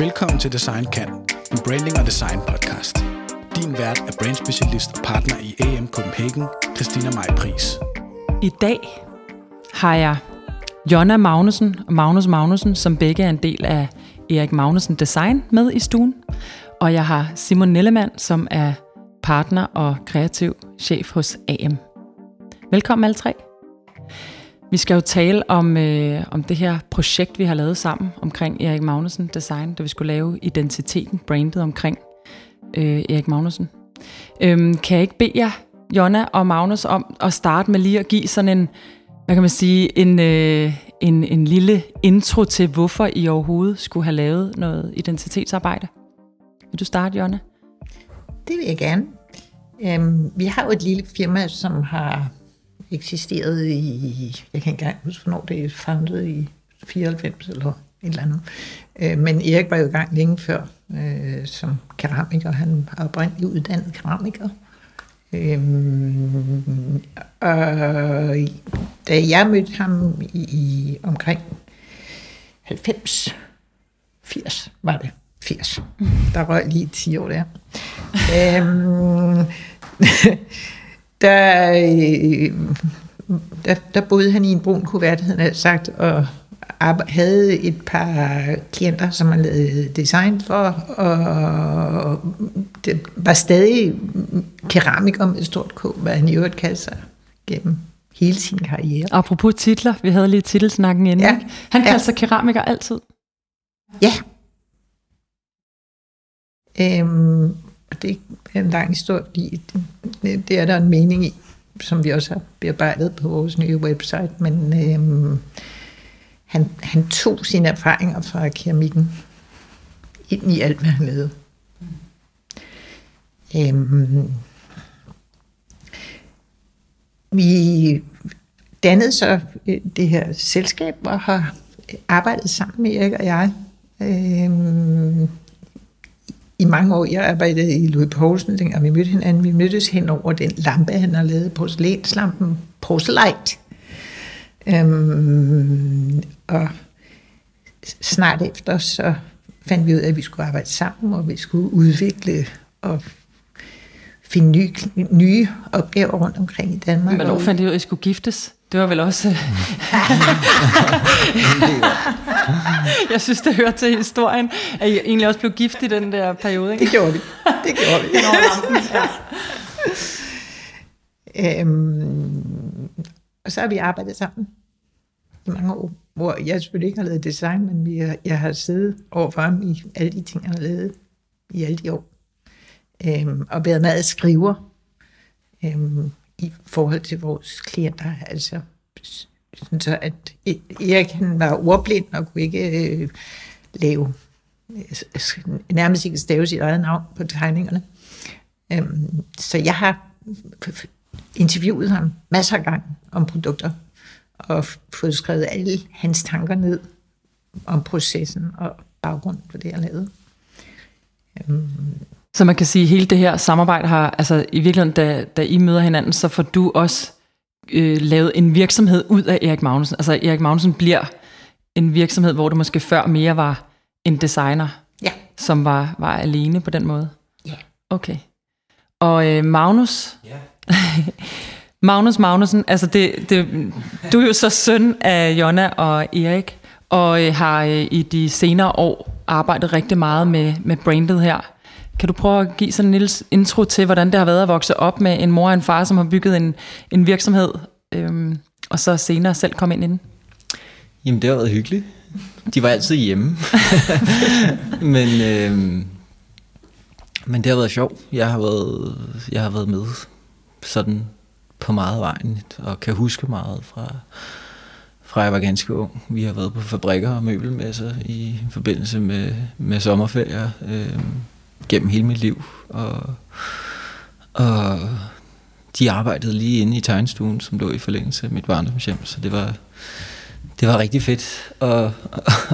Velkommen til Design Kan, en branding og design podcast. Din vært er brandspecialist og partner i AM Copenhagen, Christina Maj Pris. I dag har jeg Jonna Magnussen og Magnus Magnussen, som begge er en del af Erik Magnussen Design med i stuen. Og jeg har Simon Nellemann, som er partner og kreativ chef hos AM. Velkommen alle tre. Vi skal jo tale om, øh, om det her projekt, vi har lavet sammen omkring Erik Magnussen Design, da vi skulle lave identiteten, brandet omkring øh, Erik Magnussen. Øhm, kan jeg ikke bede jer, Jonna og Magnus, om at starte med lige at give sådan en, hvad kan man sige, en, øh, en, en lille intro til, hvorfor I overhovedet skulle have lavet noget identitetsarbejde? Vil du starte, Jonna? Det vil jeg gerne. Øhm, vi har jo et lille firma, som har eksisteret i, jeg kan ikke engang huske, hvornår det er founded i 94 eller et eller andet. Øh, men Erik var jo i gang længe før øh, som keramiker. Han er oprindeligt uddannet keramiker. Øhm, og da jeg mødte ham i, i omkring 90, 80 var det, 80. Der røg lige 10 år der. øhm, der, øh, der, der boede han i en brun kuvert, havde han sagt, og havde et par klienter, som han lavede design for, og det var stadig keramiker med stort K, hvad han i øvrigt kaldte sig gennem hele sin karriere. Apropos titler, vi havde lige titelsnakken inden. Ja. Ikke? Han kaldte Ja. sig keramiker altid. Ja. Øhm, det er en lang historie, fordi det, det er der en mening i, som vi også har bearbejdet på vores nye website, men øhm, han, han tog sine erfaringer fra keramikken ind i alt, hvad han lavede. Øhm, vi dannede så øh, det her selskab og har arbejdet sammen med Erik og jeg øhm, i mange år. Jeg arbejdede i Louis Poulsen, dengang vi mødte hinanden. Vi mødtes hen over den lampe, han har lavet, porcelænslampen, Porcelight. Øhm, og snart efter, så fandt vi ud af, at vi skulle arbejde sammen, og vi skulle udvikle og finde nye, nye opgaver rundt omkring i Danmark. Hvornår Og- fandt I ud af, at I skulle giftes? Det var vel også... jeg synes, det hører til historien, at I egentlig også blev gift i den der periode. Ikke? Det gjorde vi. Det gjorde vi. øhm, og så har vi arbejdet sammen i mange år, hvor jeg selvfølgelig ikke har lavet design, men vi har, jeg har siddet overfor ham i alle de ting, han har lavet i alle de år. Øhm, og været meget skriver øhm, i forhold til vores klienter. Altså, sådan så at Erik han var ordblind og kunne ikke øh, lave øh, nærmest ikke stave sit eget navn på tegningerne. Øhm, så jeg har interviewet ham masser af gange om produkter, og fået skrevet alle hans tanker ned om processen og baggrunden for det, jeg lavede. Øhm, så man kan sige, at hele det her samarbejde har, altså i virkeligheden, da, da I møder hinanden, så får du også øh, lavet en virksomhed ud af Erik Magnussen. Altså Erik Magnussen bliver en virksomhed, hvor det måske før mere var en designer, ja, som var, var alene på den måde. ja. Okay. Og øh, Magnus? Ja. Magnus Magnussen, altså det, det, du er jo så søn af Jonna og Erik, og øh, har øh, i de senere år arbejdet rigtig meget med, med brandet her. Kan du prøve at give sådan en lille intro til, hvordan det har været at vokse op med en mor og en far, som har bygget en, en virksomhed, øhm, og så senere selv komme ind i den? Jamen, det har været hyggeligt. De var altid hjemme. men, øhm, men det har været sjovt. Jeg har været, jeg har været med sådan på meget vejen, og kan huske meget fra, fra jeg var ganske ung. Vi har været på fabrikker og møbelmesser i forbindelse med, med sommerferier Øhm, gennem hele mit liv. Og, og de arbejdede lige inde i tegnestuen, som lå i forlængelse af mit barndomshjem, så det var, det var rigtig fedt at,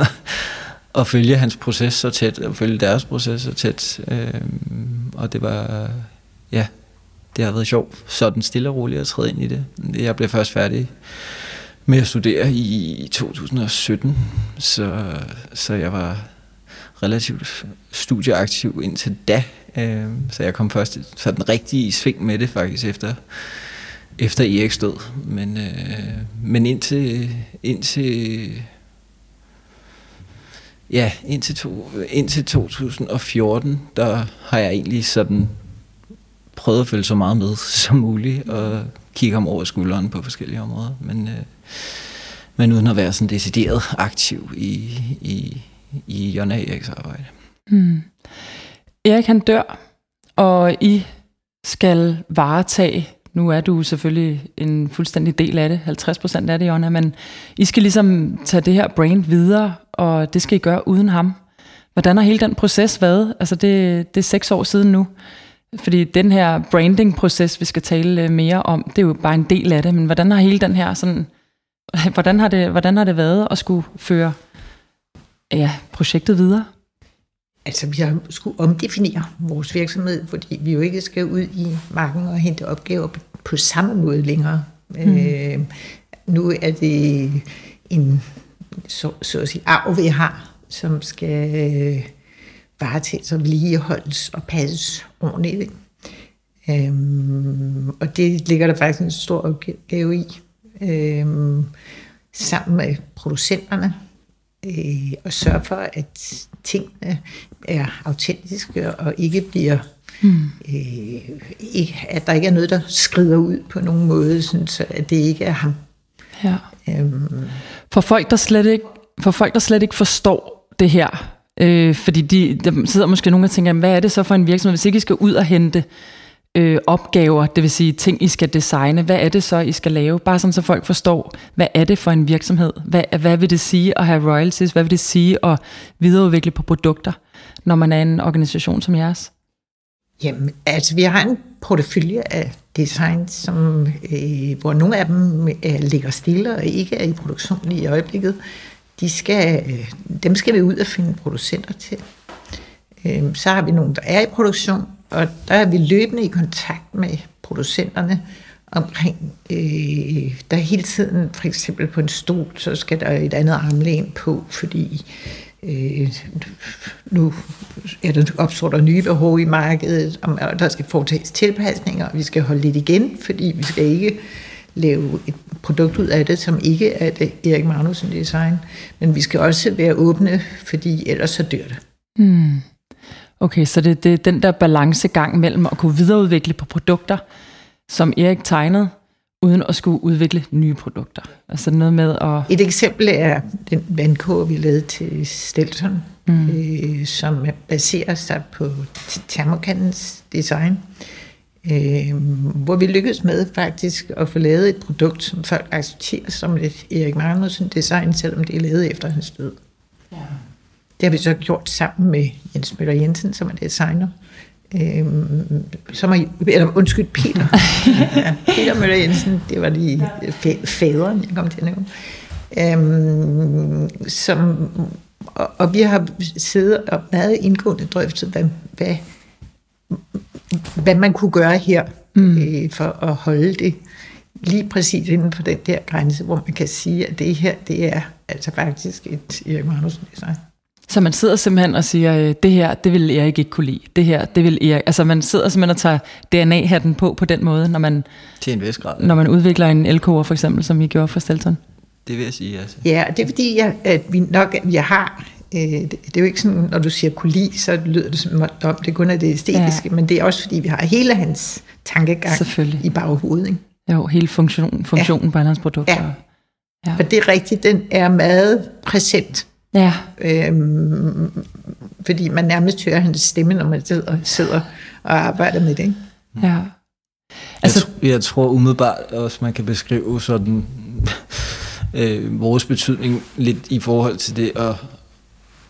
at følge hans proces så tæt, og følge deres proces så tæt. Øhm, og det var, ja, det har været sjovt, sådan stille og roligt at træde ind i det. Jeg blev først færdig med at studere i 2017, så, så jeg var relativt studieaktiv indtil da. Øh, så jeg kom først sådan rigtig i sving med det faktisk efter, efter Erik død. Men, øh, men indtil, indtil ja, indtil, to, indtil 2014, der har jeg egentlig sådan prøvet at følge så meget med som muligt, og kigge om over skulderen på forskellige områder. Men, øh, men uden at være sådan decideret aktiv i, i, i Jonna Eriks arbejde. Hmm. Erik han dør, og I skal varetage, nu er du selvfølgelig en fuldstændig del af det, 50% af det, Jonna, men I skal ligesom tage det her brand videre, og det skal I gøre uden ham. Hvordan har hele den proces været? Altså det, det er seks år siden nu. Fordi den her branding-proces, vi skal tale øh, mere om, det er jo bare en del af det, men hvordan har hele den her sådan, hvordan har det, hvordan har det været at skulle føre ja, projektet videre? Altså, vi har skulle omdefinere vores virksomhed, fordi vi jo ikke skal ud i marken og hente opgaver på, på samme måde længere. Mm. Øh, nu er det en, så, så at sige, arv, vi har, som skal øh, varetages og vedligeholdes og passes ordentligt. Øhm, og det ligger der faktisk en stor opgave i, øhm, sammen med producenterne, øh, og sørge for, at tingene er autentiske og ikke bliver Hmm. Øh, ikke, at der ikke er noget, der skrider ud på nogen måde, sådan, så at det ikke er ham. Ja. Øhm. For, folk, der slet ikke, for folk, der slet ikke forstår det her, øh, fordi de, der sidder måske nogen og tænker, hvad er det så for en virksomhed, hvis ikke I skal ud og hente øh, opgaver, det vil sige ting, I skal designe. Hvad er det så, I skal lave? Bare sådan, så folk forstår, hvad er det for en virksomhed? Hvad, hvad vil det sige at have royalties? Hvad vil det sige at videreudvikle på produkter, når man er en organisation som jeres? Jamen, altså vi har en portefølje af design, som, øh, hvor nogle af dem øh, ligger stille og ikke er i produktion i øjeblikket. De skal, øh, dem skal vi ud og finde producenter til. Øh, så har vi nogle, der er i produktion, og der er vi løbende i kontakt med producenterne omkring, øh, der hele tiden, for eksempel på en stol, så skal der et andet armlæn på, fordi øh, nu er der opstår der nye behov i markedet, og der skal foretages tilpasninger, og vi skal holde lidt igen, fordi vi skal ikke lave et produkt ud af det, som ikke er det Erik Magnussen design, men vi skal også være åbne, fordi ellers så dør det. Mm. Okay, så det, det er den der balancegang mellem at kunne videreudvikle på produkter, som Erik tegnede, uden at skulle udvikle nye produkter. Altså noget med at... Et eksempel er den vandkåre, vi lavede til Stelton, mm. øh, som baserer sig på termokandens design, øh, hvor vi lykkedes med faktisk at få lavet et produkt, som folk accepterer som et Erik Magnussen design, selvom det er lavet efter hans død. Ja. Det har vi så gjort sammen med Jens Møller Jensen, som er designer. Øhm, som er, eller undskyld, Peter. ja, Peter Møller Jensen, det var lige faderen, jeg kom til at nævne. Øhm, som, og, og vi har siddet og meget indgående drøftet, hvad, hvad, hvad man kunne gøre her, mm. øh, for at holde det lige præcis inden for den der grænse, hvor man kan sige, at det her, det er altså faktisk et Erik Magnussen design. Så man sidder simpelthen og siger, øh, det her, det vil Erik ikke kunne lide. Det her, det vil Erik. Altså man sidder simpelthen og tager DNA-hatten på på den måde, når man, Til en vis grad. når man udvikler en LK'er for eksempel, som vi gjorde for Stelton. Det vil jeg sige, altså. Ja, det er fordi, jeg, at vi nok jeg har, øh, det, det er jo ikke sådan, når du siger kunne lide, så lyder det som om, det kun er det æstetiske, ja. men det er også fordi, vi har hele hans tankegang i baghovedet. Ikke? Jo, hele funktion, funktionen ja. på hans produkter. Ja. Ja. Og det er rigtigt, den er meget præsent Ja. Øhm, fordi man nærmest hører hans stemme, når man sidder, sidder og arbejder med det. Ikke? Ja. Altså, jeg, jeg tror umiddelbart også, man kan beskrive sådan øh, vores betydning lidt i forhold til det at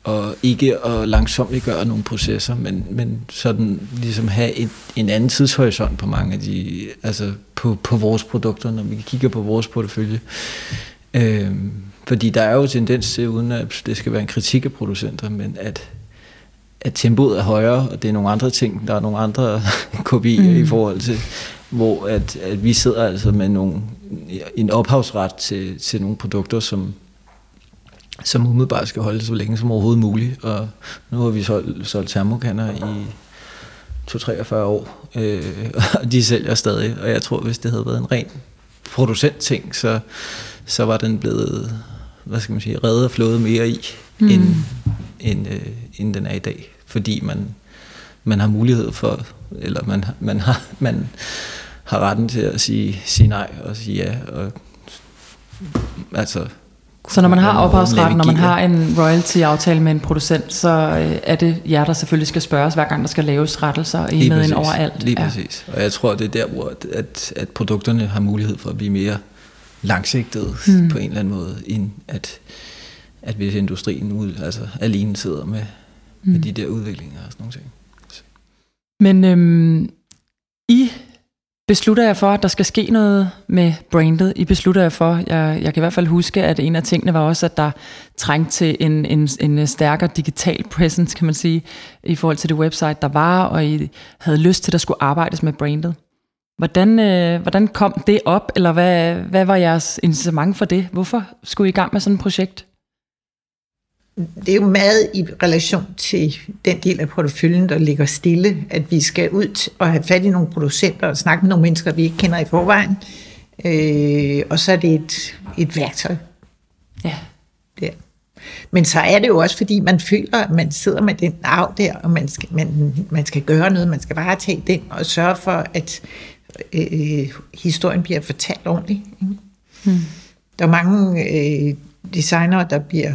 og ikke at langsomt gøre nogle processer, men, men sådan ligesom have et, en anden tidshorisont på mange af de, altså på, på vores produkter, når vi kigger på vores portefølje. Øh, fordi der er jo tendens til, uden at det skal være en kritik af producenter, men at, at tempoet er højere, og det er nogle andre ting, der er nogle andre kopier mm. i forhold til, hvor at, at vi sidder altså med nogle, en ophavsret til, til nogle produkter, som, som umiddelbart skal holde så længe som overhovedet muligt. Og nu har vi solgt, solgt termokanner i 2-43 år, øh, og de sælger stadig. Og jeg tror, hvis det havde været en ren producentting, så, så var den blevet, hvad skal man sige, reddet og flået mere i, mm. end, end, øh, end den er i dag. Fordi man, man har mulighed for, eller man, man, har, man har retten til at sige, sige nej og sige ja. Og, altså, så når man har ophavsretten, når man har en royalty-aftale med en producent, så øh, er det jer, der selvfølgelig skal spørges, hver gang der skal laves rettelser i med ind overalt. Lige ja. præcis. Og jeg tror, det er der, hvor at, at produkterne har mulighed for at blive mere langsigtede hmm. på en eller anden måde, end at, at hvis industrien ud, altså alene sidder med, hmm. med de der udviklinger og sådan nogle ting. Men øhm, I beslutter jeg for, at der skal ske noget med brandet? I beslutter jeg for, jeg, jeg kan i hvert fald huske, at en af tingene var også, at der trængte til en, en, en stærkere digital presence, kan man sige, i forhold til det website, der var, og I havde lyst til, at der skulle arbejdes med brandet. Hvordan, øh, hvordan kom det op, eller hvad, hvad var jeres incitament for det? Hvorfor skulle I i gang med sådan et projekt? det er jo meget i relation til den del af porteføljen, der ligger stille, at vi skal ud og have fat i nogle producenter og snakke med nogle mennesker, vi ikke kender i forvejen. Øh, og så er det et, et værktøj. Ja. Der. Men så er det jo også, fordi man føler, at man sidder med den arv der, og man skal, man, man skal gøre noget, man skal bare tage den og sørge for, at øh, historien bliver fortalt ordentligt. Ikke? Hmm. Der er mange øh, designere, der bliver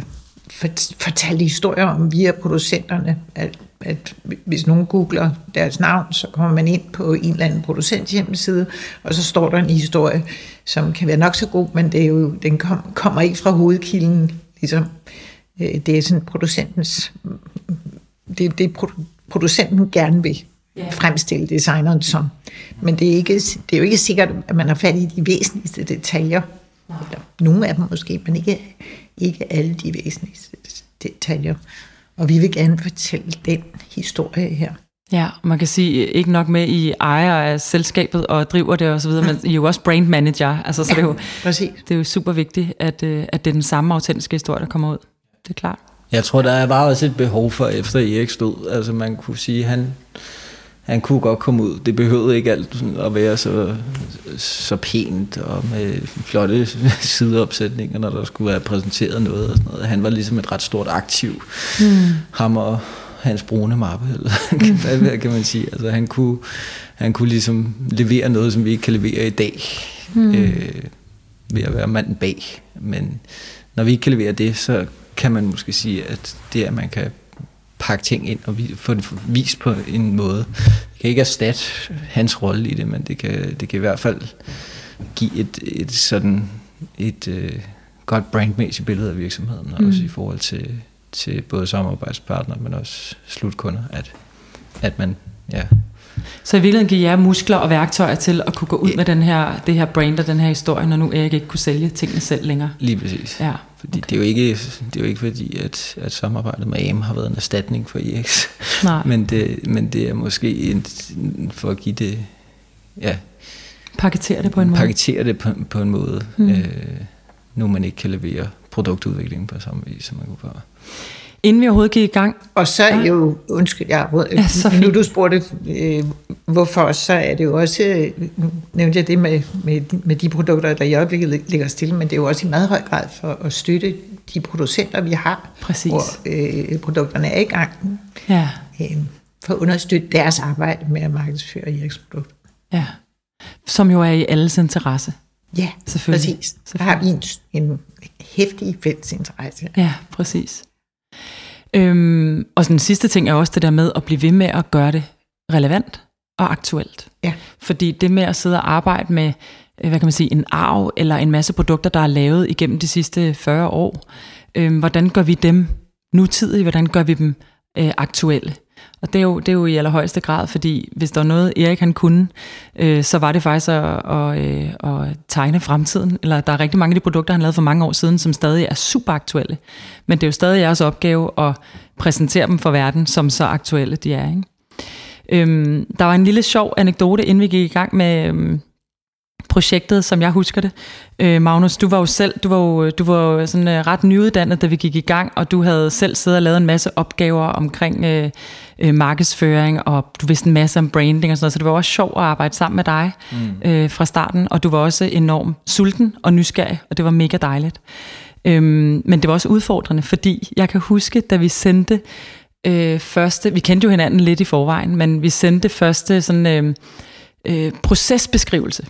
fortalte historier om via producenterne, at, at hvis nogen googler deres navn, så kommer man ind på en eller anden producents hjemmeside, og så står der en historie, som kan være nok så god, men det er jo, den kom, kommer ikke fra hovedkilden. Ligesom. Øh, det er sådan producentens, det, det er producenten gerne vil fremstille designeren som. Men det er, ikke, det er jo ikke sikkert, at man har fat i de væsentligste detaljer. Eller nogle af dem måske, men ikke, ikke alle de væsentligste detaljer. Og vi vil gerne fortælle den historie her. Ja, man kan sige, ikke nok med, I ejer af selskabet og driver det osv., men I er jo også brand manager. Altså, så ja, det, er jo, præcis. det er jo super vigtigt, at, øh, at det er den samme autentiske historie, der kommer ud. Det er klart. Jeg tror, der var også et behov for, efter Erik stod. Altså man kunne sige, han, han kunne godt komme ud. Det behøvede ikke alt at være så, så pænt og med flotte sideopsætninger, når der skulle være præsenteret noget og sådan noget. Han var ligesom et ret stort aktiv. Mm. Ham og hans brune mappe, eller hvad kan man sige. Altså han kunne, han kunne ligesom levere noget, som vi ikke kan levere i dag. Mm. Øh, ved at være manden bag. Men når vi ikke kan levere det, så kan man måske sige, at det er, at man kan pakke ting ind og få det vist på en måde. Det kan ikke erstatte hans rolle i det, men det kan, det kan i hvert fald give et, et sådan et øh, godt brandmæssigt billede af virksomheden, mm. også i forhold til, til både samarbejdspartnere, men også slutkunder, at, at man ja, så i virkeligheden giver jer muskler og værktøjer til at kunne gå ud med den her, det her brand og den her historie, når nu Erik ikke kunne sælge tingene selv længere. Lige præcis. Ja. Fordi okay. det, er jo ikke, det er jo ikke fordi, at, at samarbejdet med AM har været en erstatning for EX. Nej. men, det, men det er måske en, for at give det... Ja, Paketere det på en måde. Paketere det på, på en måde, hmm. øh, nu man ikke kan levere produktudvikling på samme vis, som man kunne før. Inden vi overhovedet gik i gang. Og så ja. jo, undskyld, jeg ja, så nu du spurgte, øh, hvorfor, så er det jo også, nu nævnte jeg det med, med, med de produkter, der i øjeblikket ligger stille, men det er jo også i meget høj grad for at støtte de producenter, vi har, Præcis. hvor øh, produkterne er i gang. Ja. Øh, for at understøtte deres arbejde med at markedsføre Eriks produkter. Ja, som jo er i alles interesse. Ja, selvfølgelig. præcis. Der har vi en, en hæftig fælles interesse. Ja, præcis. Øhm, og den sidste ting er også det der med at blive ved med at gøre det relevant og aktuelt. Ja. Fordi det med at sidde og arbejde med, øh, hvad kan man sige, en arv eller en masse produkter, der er lavet igennem de sidste 40 år, øhm, hvordan gør vi dem nutidige, hvordan gør vi dem øh, aktuelle? Og det er, jo, det er jo i allerhøjeste grad, fordi hvis der er noget, Erik han kunne, øh, så var det faktisk at, at, øh, at tegne fremtiden. Eller der er rigtig mange af de produkter, han lavede for mange år siden, som stadig er super aktuelle. Men det er jo stadig jeres opgave at præsentere dem for verden, som så aktuelle de er. Ikke? Øhm, der var en lille sjov anekdote, inden vi gik i gang med, øhm, projektet, som jeg husker det. Øh, Magnus, du var jo selv, du var jo, du var jo sådan øh, ret nyuddannet, da vi gik i gang, og du havde selv siddet og lavet en masse opgaver omkring øh, øh, markedsføring, og du vidste en masse om branding og sådan noget, så det var også sjovt at arbejde sammen med dig mm. øh, fra starten, og du var også enormt sulten og nysgerrig, og det var mega dejligt. Øhm, men det var også udfordrende, fordi jeg kan huske, da vi sendte øh, første, vi kendte jo hinanden lidt i forvejen, men vi sendte første sådan øh, øh, procesbeskrivelse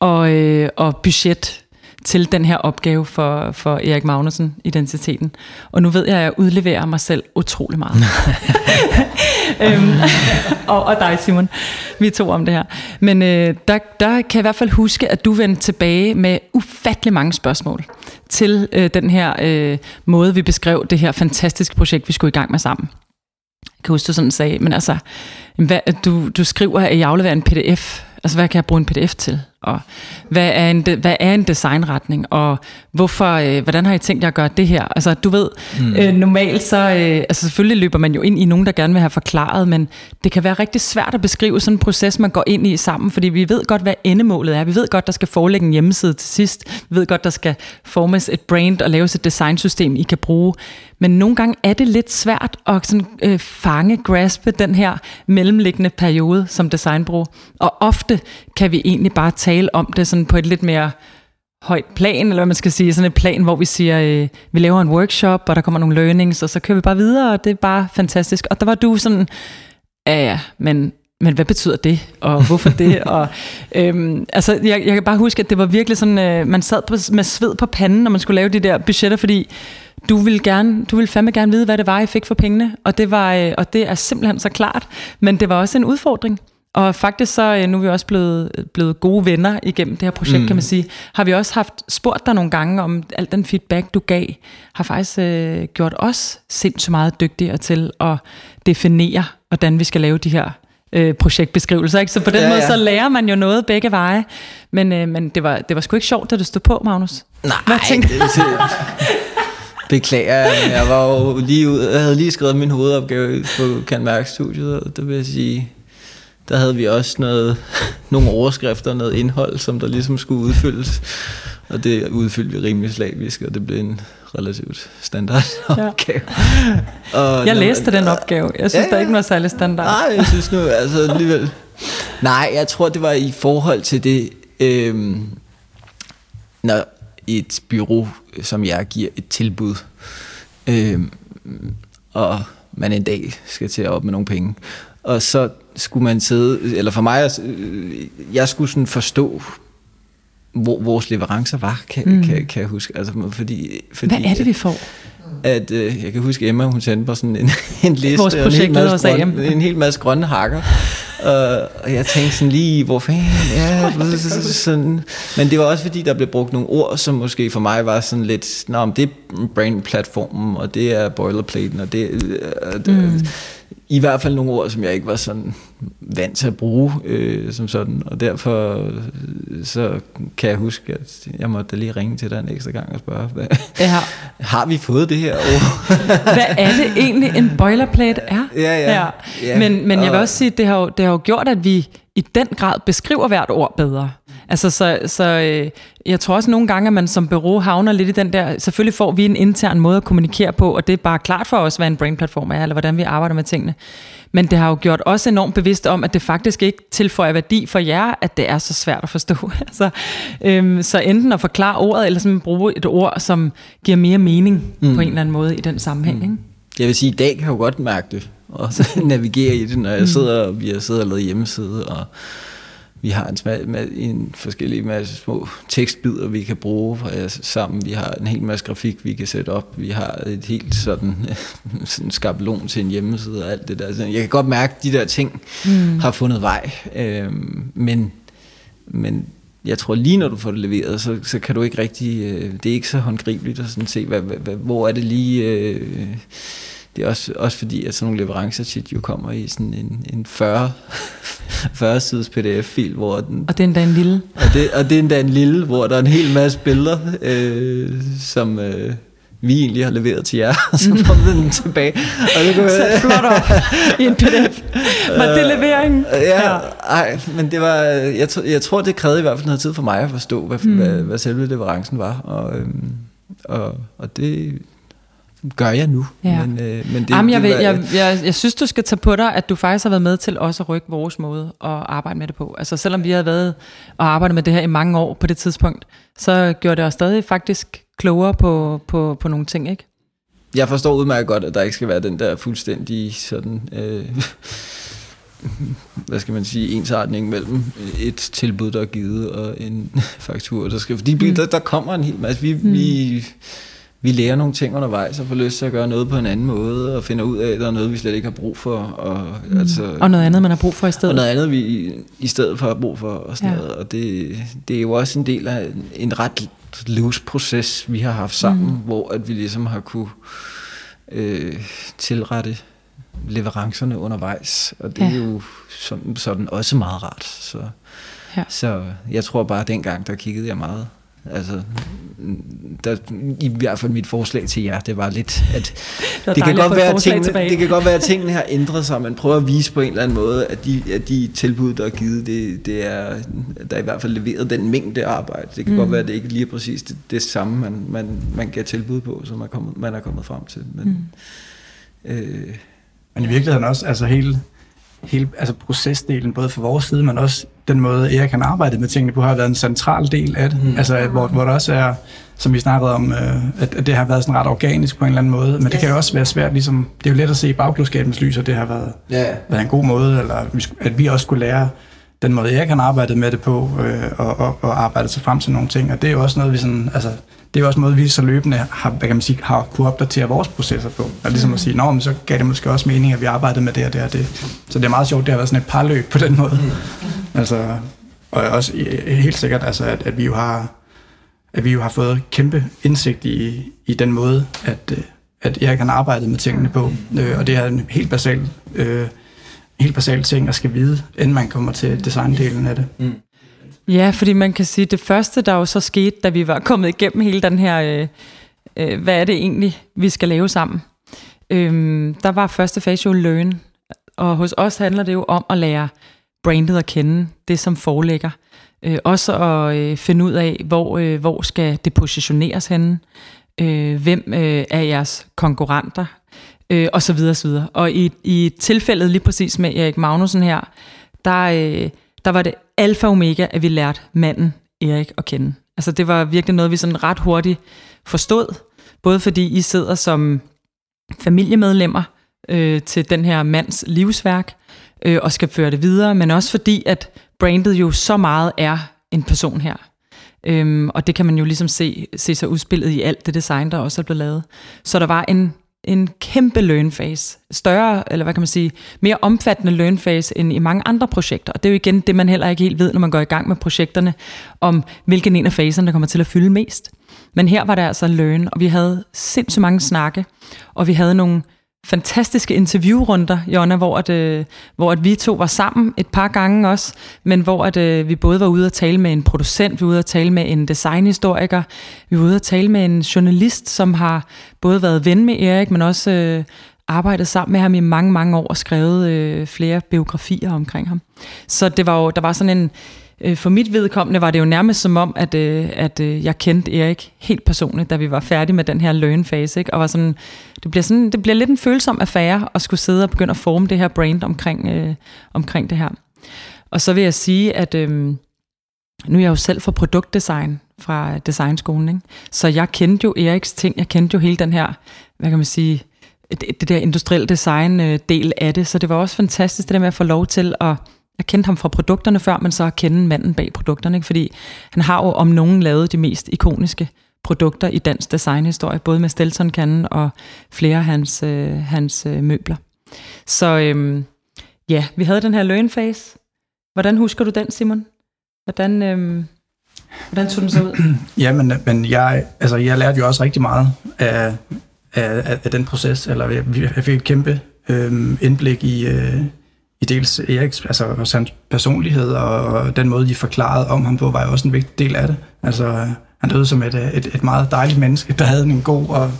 og, øh, og budget til den her opgave for, for Erik Magnussen, identiteten. Og nu ved jeg, at jeg udleverer mig selv utrolig meget. øhm, og, og dig, Simon. Vi to om det her. Men øh, der, der kan jeg i hvert fald huske, at du vendte tilbage med ufattelig mange spørgsmål til øh, den her øh, måde, vi beskrev det her fantastiske projekt, vi skulle i gang med sammen. Jeg kan huske, du sådan sagde, men altså, hvad, du, du skriver, at jeg afleverer en pdf. Altså, hvad kan jeg bruge en pdf til? og hvad er en, de, hvad er en designretning, og hvorfor, øh, hvordan har I tænkt jer at gøre det her? Altså du ved, mm. øh, normalt så, øh, altså selvfølgelig løber man jo ind i nogen, der gerne vil have forklaret, men det kan være rigtig svært at beskrive sådan en proces, man går ind i sammen, fordi vi ved godt, hvad endemålet er. Vi ved godt, der skal forelægge en hjemmeside til sidst. Vi ved godt, der skal formes et brand og laves et designsystem, I kan bruge. Men nogle gange er det lidt svært at sådan, øh, fange, graspe den her mellemliggende periode som designbureau. Og ofte kan vi egentlig bare tale om det sådan på et lidt mere højt plan, eller hvad man skal sige, sådan et plan, hvor vi siger, øh, vi laver en workshop, og der kommer nogle learnings, og så kører vi bare videre, og det er bare fantastisk. Og der var du sådan, ja ja, men men hvad betyder det, og hvorfor det? og, øhm, altså, jeg, jeg kan bare huske, at det var virkelig sådan, øh, man sad på, med sved på panden, når man skulle lave de der budgetter, fordi du ville, gerne, du ville fandme gerne vide, hvad det var, I fik for pengene, og det, var, øh, og det er simpelthen så klart, men det var også en udfordring. Og faktisk så, øh, nu er vi også blevet, blevet gode venner igennem det her projekt, mm. kan man sige. Har vi også haft spurgt dig nogle gange om al den feedback, du gav, har faktisk øh, gjort os sindssygt meget dygtigere til at definere, hvordan vi skal lave de her øh, projektbeskrivelser. Ikke? Så på den ja, måde, ja. så lærer man jo noget begge veje. Men, øh, men det, var, det var sgu ikke sjovt, da du stod på, Magnus. Nej, Hvad tænkte? det, beklager, jeg var jo lige ud, jeg havde lige skrevet min hovedopgave på Kan Mærke Studiet, og det vil jeg sige, der havde vi også noget, nogle overskrifter, noget indhold, som der ligesom skulle udfyldes. Og det udfyldte vi rimelig slavisk, og det blev en relativt standard opgave. Ja. Og jeg læste den opgave. Jeg synes, ja, ja. der ikke var særlig standard. Nej, jeg synes nu, altså alligevel... Nej, jeg tror, det var i forhold til det, øhm, når et bureau som jeg giver et tilbud, øhm, og man en dag skal til at op med nogle penge, og så skulle man sidde, eller for mig, jeg skulle sådan forstå, hvor vores leverancer var, kan, mm. kan, kan jeg huske. Altså, fordi, fordi, Hvad er det, vi får? At, øh, jeg kan huske, Emma, hun sendte mig sådan en, en liste, Vores projekt en, hel masse grønne, en hel masse grønne hakker. og, og jeg tænkte sådan lige, hvor fanden, ja, sådan. Men det var også fordi, der blev brugt nogle ord, som måske for mig var sådan lidt, nå, det er brain-platformen, og det er boilerplaten, og det, øh, mm i hvert fald nogle ord, som jeg ikke var sådan vant til at bruge øh, som sådan, og derfor øh, så kan jeg huske, at jeg måtte lige ringe til dig en ekstra gang og spørge, hvad, ja. har vi fået det her ord? hvad er det egentlig en boilerplate er? Ja, ja. ja. ja. Men, men jeg vil også sige, at det har, jo, det har jo gjort, at vi i den grad beskriver hvert ord bedre. Altså, så, så øh, jeg tror også nogle gange, at man som bureau havner lidt i den der, selvfølgelig får vi en intern måde at kommunikere på, og det er bare klart for os, hvad en brain-platform er, eller hvordan vi arbejder med tingene. Men det har jo gjort os enormt bevidst om, at det faktisk ikke tilføjer værdi for jer, at det er så svært at forstå. altså, øhm, så enten at forklare ordet, eller simpelthen bruge et ord, som giver mere mening mm. på en eller anden måde i den sammenhæng. Mm. Ikke? Jeg vil sige, at i dag kan jeg jo godt mærke det, og så navigere i det, når jeg mm. sidder, og vi har siddet og lavet hjemmeside, og vi har en, med, en forskellige masse små tekstbider, vi kan bruge sammen. Vi har en hel masse grafik, vi kan sætte op. Vi har et helt sådan, sådan skabelon til en hjemmeside og alt det der. Jeg kan godt mærke, at de der ting mm. har fundet vej. Øhm, men, men jeg tror lige når du får det leveret, så, så kan du ikke rigtig, øh, det er ikke så håndgribeligt at sådan se, hvad, hvad, hvor er det lige... Øh, det er også, også fordi, at sådan nogle leverancer tit jo kommer i sådan en, en 40, 40 sides pdf-fil, hvor den... Og det er endda en lille. Og det, og det er endda en lille, hvor der er en hel masse billeder, øh, som... Øh, vi egentlig har leveret til jer, og så vi den tilbage. Og det kunne, Sat flot op i en pdf. Var det leveringen? Ja, ej, men det var, jeg, jeg tror, det krævede i hvert fald noget tid for mig at forstå, hvad, mm. hvad, hvad selve leverancen var, og, øhm, og, og det gør jeg nu. Ja. Men, øh, men det, Jamen, jeg, det vil, var, jeg, jeg, jeg synes, du skal tage på dig, at du faktisk har været med til også at rykke vores måde at arbejde med det på. Altså selvom vi havde været og arbejdet med det her i mange år på det tidspunkt, så gjorde det os stadig faktisk klogere på, på, på nogle ting, ikke? Jeg forstår udmærket godt, at der ikke skal være den der fuldstændige sådan... Øh, hvad skal man sige, ensartning mellem et tilbud, der er givet, og en faktur, der skal... Fordi mm. der, der kommer en hel masse... Vi, mm. vi, vi lærer nogle ting undervejs, og får lyst til at gøre noget på en anden måde, og finder ud af, at der er noget, vi slet ikke har brug for. Og, mm. altså, og noget andet, man har brug for i stedet. Og noget andet, vi i, stedet for har brug for. Og, sådan ja. noget. og det, det er jo også en del af en ret livsproces, vi har haft sammen, mm. hvor at vi ligesom har kunne øh, tilrette leverancerne undervejs, og det ja. er jo sådan, sådan også meget rart. Så, ja. så jeg tror bare, at dengang, der kiggede jeg meget Altså, der, i hvert fald mit forslag til jer, det var lidt, at det, det, kan, godt være, tingene, det kan godt være, at tingene har ændret sig, men prøv at vise på en eller anden måde, at de, at de tilbud, der er givet, det, det er, der er i hvert fald leveret den mængde arbejde. Det kan mm. godt være, at det ikke lige er præcis det, det samme, man, man, man gav tilbud på, som er kommet, man er kommet frem til. Men, mm. øh, men i virkeligheden også, altså hele, hele altså procesdelen, både fra vores side, men også den måde, Erik kan arbejde med tingene på, har været en central del af det. Mm. Altså, hvor, hvor der også er, som vi snakkede om, øh, at, at det har været sådan ret organisk på en eller anden måde, men det kan jo også være svært, ligesom, det er jo let at se i bagklodskabens lys, og det har været, yeah. været en god måde, eller at vi også skulle lære den måde, jeg kan arbejde med det på, øh, og, og, og arbejde sig frem til nogle ting, og det er jo også noget, vi sådan, altså, det er også noget, vi så løbende har, hvad kan man sige, har kunne opdatere vores processer på. Og ligesom at sige, men så gav det måske også mening, at vi arbejdede med det og det og det. Så det er meget sjovt, det har været sådan et parløb på den måde. Mm. Altså, og også helt sikkert, altså, at, at vi jo har at vi jo har fået kæmpe indsigt i, i den måde, at, at jeg kan arbejde med tingene på. Øh, og det er en helt basal, øh, helt basal ting at skal vide, inden man kommer til designdelen af det. Mm. Ja, fordi man kan sige, at det første, der jo så skete, da vi var kommet igennem hele den her, øh, øh, hvad er det egentlig, vi skal lave sammen, øh, der var første fase jo learn. Og hos os handler det jo om at lære brandet at kende, det som forelægger. Øh, også at øh, finde ud af, hvor, øh, hvor skal det positioneres henne, øh, hvem øh, er jeres konkurrenter, øh, og så videre, så videre. Og i, i tilfældet lige præcis med Erik Magnussen her, der, øh, der var det alfa og omega, at vi lærte manden Erik at kende. Altså det var virkelig noget, vi sådan ret hurtigt forstod, både fordi I sidder som familiemedlemmer øh, til den her mands livsværk, øh, og skal føre det videre, men også fordi, at brandet jo så meget er en person her. Øhm, og det kan man jo ligesom se, se sig udspillet i alt det design, der også er blevet lavet. Så der var en en kæmpe learn phase. Større, eller hvad kan man sige, mere omfattende learn phase end i mange andre projekter. Og det er jo igen det, man heller ikke helt ved, når man går i gang med projekterne, om hvilken en af faserne, der kommer til at fylde mest. Men her var der altså learn, og vi havde sindssygt mange snakke, og vi havde nogle fantastiske interviewrunder, Jonna, hvor, at, øh, hvor at vi to var sammen et par gange også, men hvor at, øh, vi både var ude at tale med en producent, vi var ude at tale med en designhistoriker, vi var ude at tale med en journalist, som har både været ven med Erik, men også øh, arbejdet sammen med ham i mange, mange år og skrevet øh, flere biografier omkring ham. Så det var jo, der var sådan en, Øh, for mit vedkommende var det jo nærmest som om, at, øh, at øh, jeg kendte Erik helt personligt, da vi var færdige med den her learn-fase. Ikke? Og var sådan, det, bliver sådan, det bliver lidt en følsom affære at skulle sidde og begynde at forme det her brand omkring, øh, omkring det her. Og så vil jeg sige, at øh, nu er jeg jo selv for produktdesign fra designskolen, ikke? så jeg kendte jo Eriks ting, jeg kendte jo hele den her, hvad kan man sige, det, det der industrielle design øh, del af det, så det var også fantastisk det der med at få lov til at jeg kendte ham fra produkterne før, men så at kende manden bag produkterne, ikke? fordi han har jo om nogen lavet de mest ikoniske produkter i dansk designhistorie, både med Stelton-kanden og flere af hans, øh, hans øh, møbler. Så øhm, ja, vi havde den her learn phase. Hvordan husker du den, Simon? Hvordan, øhm, hvordan tog den så ud? ja, men, men jeg, altså, jeg lærte jo også rigtig meget af, af, af den proces, eller jeg, jeg fik et kæmpe øhm, indblik i, øh, i dels Eriks, altså også hans personlighed og den måde, de forklarede om ham på, var jo også en vigtig del af det. Altså, han døde som et, et, et meget dejligt menneske, der havde en god og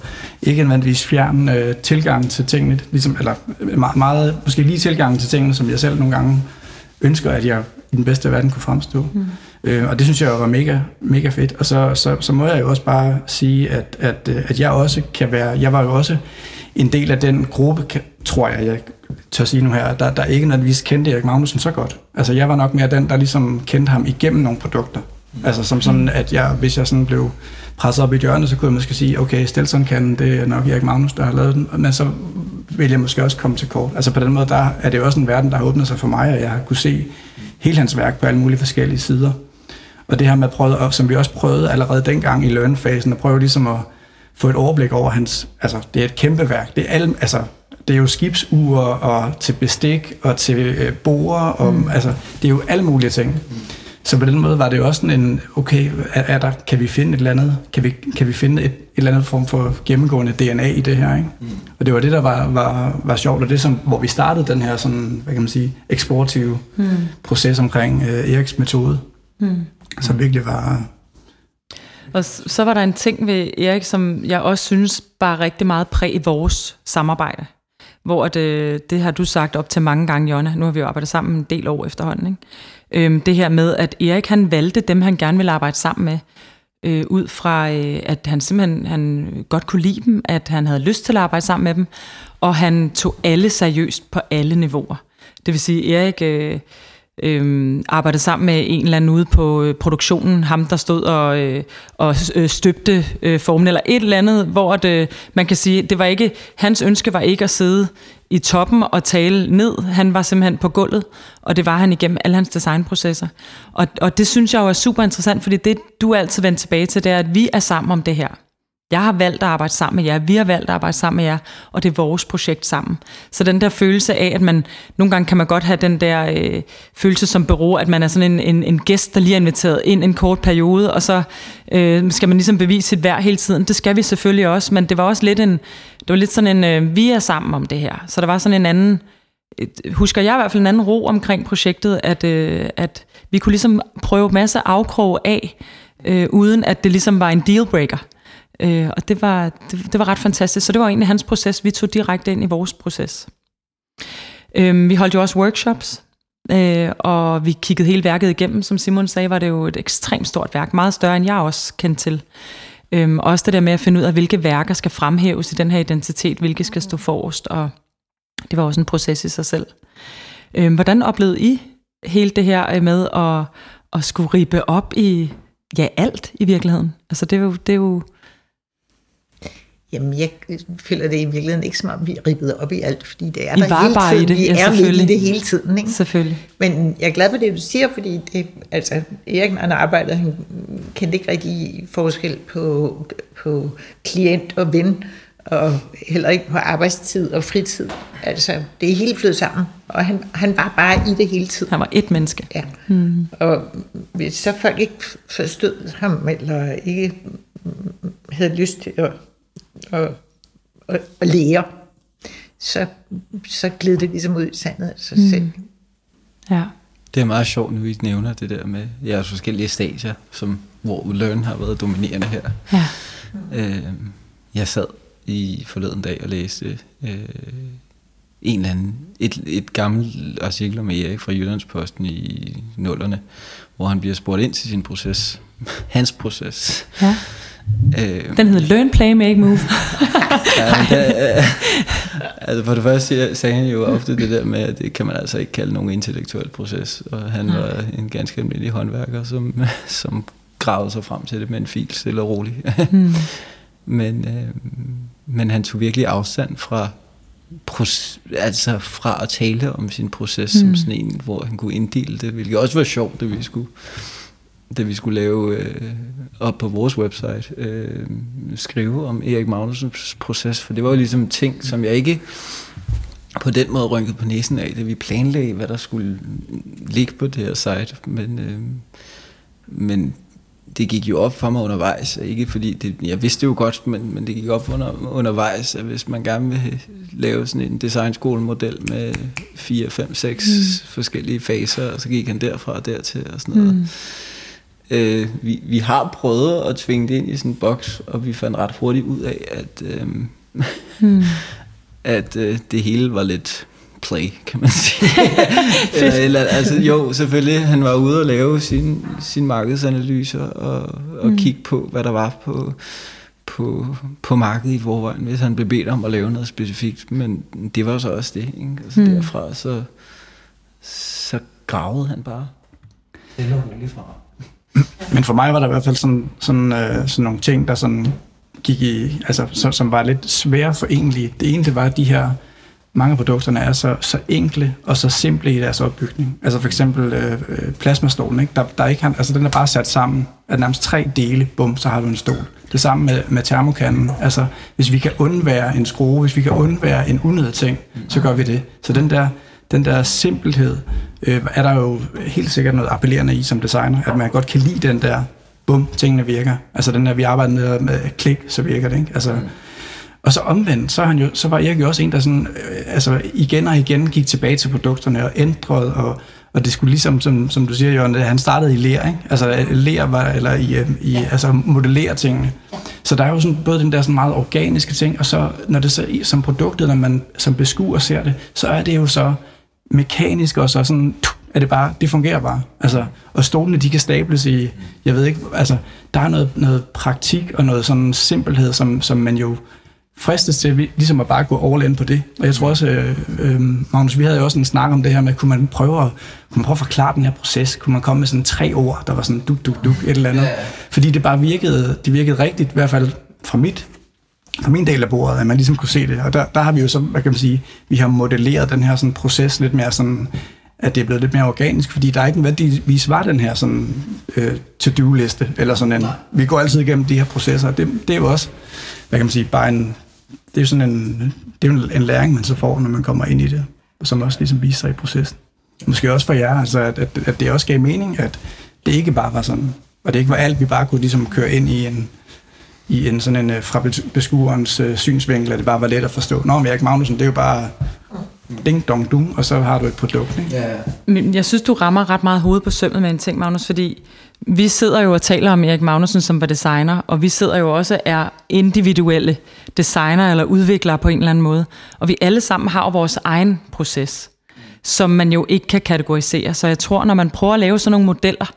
ikke nødvendigvis fjern øh, tilgang til tingene, ligesom, eller meget, meget, måske lige tilgang til tingene, som jeg selv nogle gange ønsker, at jeg i den bedste verden kunne fremstå. Mm. Øh, og det synes jeg var mega, mega fedt. Og så, så, så må jeg jo også bare sige, at, at, øh, at jeg også kan være, jeg var jo også en del af den gruppe, tror jeg, jeg tør sige nu her, der, der ikke nødvendigvis kendte Erik Magnussen så godt. Altså jeg var nok mere den, der ligesom kendte ham igennem nogle produkter. Mm. Altså som sådan, at jeg, hvis jeg sådan blev presset op i hjørnet, så kunne jeg måske sige, okay, Stelson kan, det er nok Erik Magnus, der har lavet den, men så vil jeg måske også komme til kort. Altså på den måde, der er det jo også en verden, der har åbnet sig for mig, og jeg har kunne se hele hans værk på alle mulige forskellige sider. Og det her med at prøve, som vi også prøvede allerede dengang i learn-fasen, at prøve ligesom at få et overblik over hans, altså det er et kæmpe værk. Det er, alle, altså, det er jo skibsure og til bestik og til øh, borer, og mm. altså, det er jo alle mulige ting. Mm. Så på den måde var det jo også sådan en, okay, er, er der, kan vi finde et eller andet, kan vi, kan vi finde et, et eller andet form for gennemgående DNA i det her, ikke? Mm. Og det var det, der var, var, var sjovt, og det som, hvor vi startede den her sådan, hvad kan man sige, eksportive mm. proces omkring øh, Eriks metode, mm. som virkelig var... Og så var der en ting ved Erik, som jeg også synes bare rigtig meget præg i vores samarbejde. Hvor at, det, det har du sagt op til mange gange, Jonna. Nu har vi jo arbejdet sammen en del år efterhånden. Ikke? Øhm, det her med, at Erik han valgte dem, han gerne ville arbejde sammen med, øh, ud fra, øh, at han simpelthen han godt kunne lide dem, at han havde lyst til at arbejde sammen med dem, og han tog alle seriøst på alle niveauer. Det vil sige, Erik øh, øh, arbejdede sammen med en eller anden ude på øh, produktionen, ham der stod og, øh, og øh, støbte øh, formen, eller et eller andet, hvor det, øh, man kan sige, det var ikke, hans ønske var ikke at sidde i toppen og tale ned. Han var simpelthen på gulvet, og det var han igennem alle hans designprocesser. Og, og det synes jeg jo er super interessant, fordi det, du altid vendt tilbage til, det er, at vi er sammen om det her. Jeg har valgt at arbejde sammen med jer, vi har valgt at arbejde sammen med jer, og det er vores projekt sammen. Så den der følelse af, at man, nogle gange kan man godt have den der øh, følelse som bureau, at man er sådan en, en, en gæst, der lige er inviteret ind en kort periode, og så øh, skal man ligesom bevise sit værd hele tiden. Det skal vi selvfølgelig også, men det var også lidt en, det var lidt sådan en, øh, vi er sammen om det her. Så der var sådan en anden, øh, husker jeg i hvert fald en anden ro omkring projektet, at, øh, at vi kunne ligesom prøve masse afkrog af, øh, uden at det ligesom var en dealbreaker. Øh, og det var, det, det var ret fantastisk. Så det var egentlig hans proces. Vi tog direkte ind i vores proces. Øh, vi holdt jo også workshops, øh, og vi kiggede hele værket igennem. Som Simon sagde, var det jo et ekstremt stort værk. Meget større, end jeg også kendte til. Øh, også det der med at finde ud af, hvilke værker skal fremhæves i den her identitet, hvilke skal stå forrest, og det var også en proces i sig selv. Øh, hvordan oplevede I hele det her øh, med at, at skulle ribe op i ja, alt i virkeligheden? Altså det er jo, det er jo Jamen, jeg føler det i virkeligheden ikke som om, vi er ribbet op i alt, fordi det er I der var hele bare tiden. i det, Vi ja, er midt i det hele tiden. Ikke? Selvfølgelig. Men jeg er glad for det, du siger, fordi det, altså, Erik, når han arbejdede, han kendte ikke rigtig forskel på, på klient og ven, og heller ikke på arbejdstid og fritid. Altså, det er helt flyttet sammen, og han, han var bare i det hele tiden. Han var et menneske. Ja. Mm. Og hvis så folk ikke forstod ham, eller ikke havde lyst til at, at, at, at lære, så, så gled det ligesom ud i sandet af sig mm. selv. Ja. Det er meget sjovt, nu I nævner det der med jeres forskellige stadier, som, hvor Learn har været dominerende her. Ja. Øh, jeg sad i forleden dag og læste øh, en eller anden, et, et gammelt artikel om Erik fra Jyllandsposten i nullerne, hvor han bliver spurgt ind til sin proces, hans proces. ja. Øh, Den hedder Learn, Play, Make, Move. ja, det, øh, altså for det første sagde han jo ofte det der med, at det kan man altså ikke kalde nogen intellektuel proces, og han Nej. var en ganske almindelig håndværker, som, som gravede sig frem til det med en fil, stille og roligt. Hmm. men, øh, men han tog virkelig afstand fra proces, altså fra at tale om sin proces mm. som sådan en, hvor han kunne inddele det, hvilket også var sjovt, det vi skulle det vi skulle lave øh, op på vores website, øh, skrive om Erik Magnusens proces, for det var jo ligesom ting, som jeg ikke på den måde rynkede på næsen af, det vi planlagde, hvad der skulle ligge på det her site, men, øh, men det gik jo op for mig undervejs, ikke fordi det, jeg vidste jo godt, men, men det gik op under, undervejs, at hvis man gerne vil lave sådan en designskolemodel med 4, 5, 6 mm. forskellige faser, og så gik han derfra og dertil og sådan noget. Mm Øh, vi, vi har prøvet at tvinge det ind i sådan en boks, og vi fandt ret hurtigt ud af, at, øh, hmm. at øh, det hele var lidt play, kan man sige. eller, eller, altså, jo, selvfølgelig, han var ude og lave sin, sin markedsanalyser og, og mm. kigge på, hvad der var på, på, på markedet i forvejen, hvis han blev bedt om at lave noget specifikt. Men det var så også det. Ikke? Altså mm. derfra, så, så gravede han bare. Stille og roligt fra. Men for mig var der i hvert fald sådan, sådan, øh, sådan nogle ting, der sådan gik i, altså, som, som var lidt svære forenlige. Det ene, det var de her mange af produkterne er så, så enkle og så simple i deres opbygning. Altså for eksempel øh, øh plasmastolen, ikke? Der, der ikke, altså den er bare sat sammen af nærmest tre dele, bum, så har du en stol. Det samme med, med termokanden. Altså hvis vi kan undvære en skrue, hvis vi kan undvære en unødig ting, så gør vi det. Så den der, den der simpelhed øh, er der jo helt sikkert noget appellerende i som designer, at man godt kan lide den der, bum, tingene virker. Altså den der, vi arbejder med, med klik, så virker det, ikke? Altså, mm og så omvendt, så, han jo, så var Erik jo også en, der sådan, øh, altså igen og igen gik tilbage til produkterne og ændrede, og, og det skulle ligesom, som, som du siger, Jørgen, han startede i lær, ikke? Altså lær var, eller i, øh, i altså modellere tingene. Så der er jo sådan, både den der sådan meget organiske ting, og så når det så som produktet, når man som beskuer ser det, så er det jo så mekanisk og så sådan, er det bare, det fungerer bare. Altså, og stolene, de kan stables i, jeg ved ikke, altså, der er noget, noget praktik og noget sådan simpelhed, som, som man jo fristes til ligesom at bare gå all in på det. Og jeg tror også, øh, øh, Magnus, vi havde jo også en snak om det her med, kunne man prøve at, kunne man prøve at forklare den her proces? Kunne man komme med sådan tre ord, der var sådan duk, duk, duk, et eller andet? Fordi det bare virkede, det virkede rigtigt, i hvert fald fra mit fra min del af bordet, at man ligesom kunne se det. Og der, der har vi jo så, hvad kan man sige, vi har modelleret den her sådan proces lidt mere sådan, at det er blevet lidt mere organisk, fordi der er ikke nødvendigvis var den her sådan øh, to-do-liste, eller sådan en, vi går altid igennem de her processer, det, det er jo også, hvad kan man sige, bare en, det er jo sådan en, det er jo en læring, man så får, når man kommer ind i det, som også ligesom viser sig i processen. Måske også for jer, altså at, at, at det også gav mening, at det ikke bare var sådan, og det ikke var alt, vi bare kunne ligesom køre ind i en, i en sådan en øh, fra beskuerens øh, synsvinkel, at det bare var let at forstå. Nå, men Erik Magnussen, det er jo bare ding dong dung, og så har du et produkt. Ikke? Ja. Men jeg synes, du rammer ret meget hovedet på sømmet med en ting, Magnus, fordi vi sidder jo og taler om Erik Magnussen, som var designer, og vi sidder jo også er individuelle designer eller udviklere på en eller anden måde. Og vi alle sammen har jo vores egen proces, som man jo ikke kan kategorisere. Så jeg tror, når man prøver at lave sådan nogle modeller,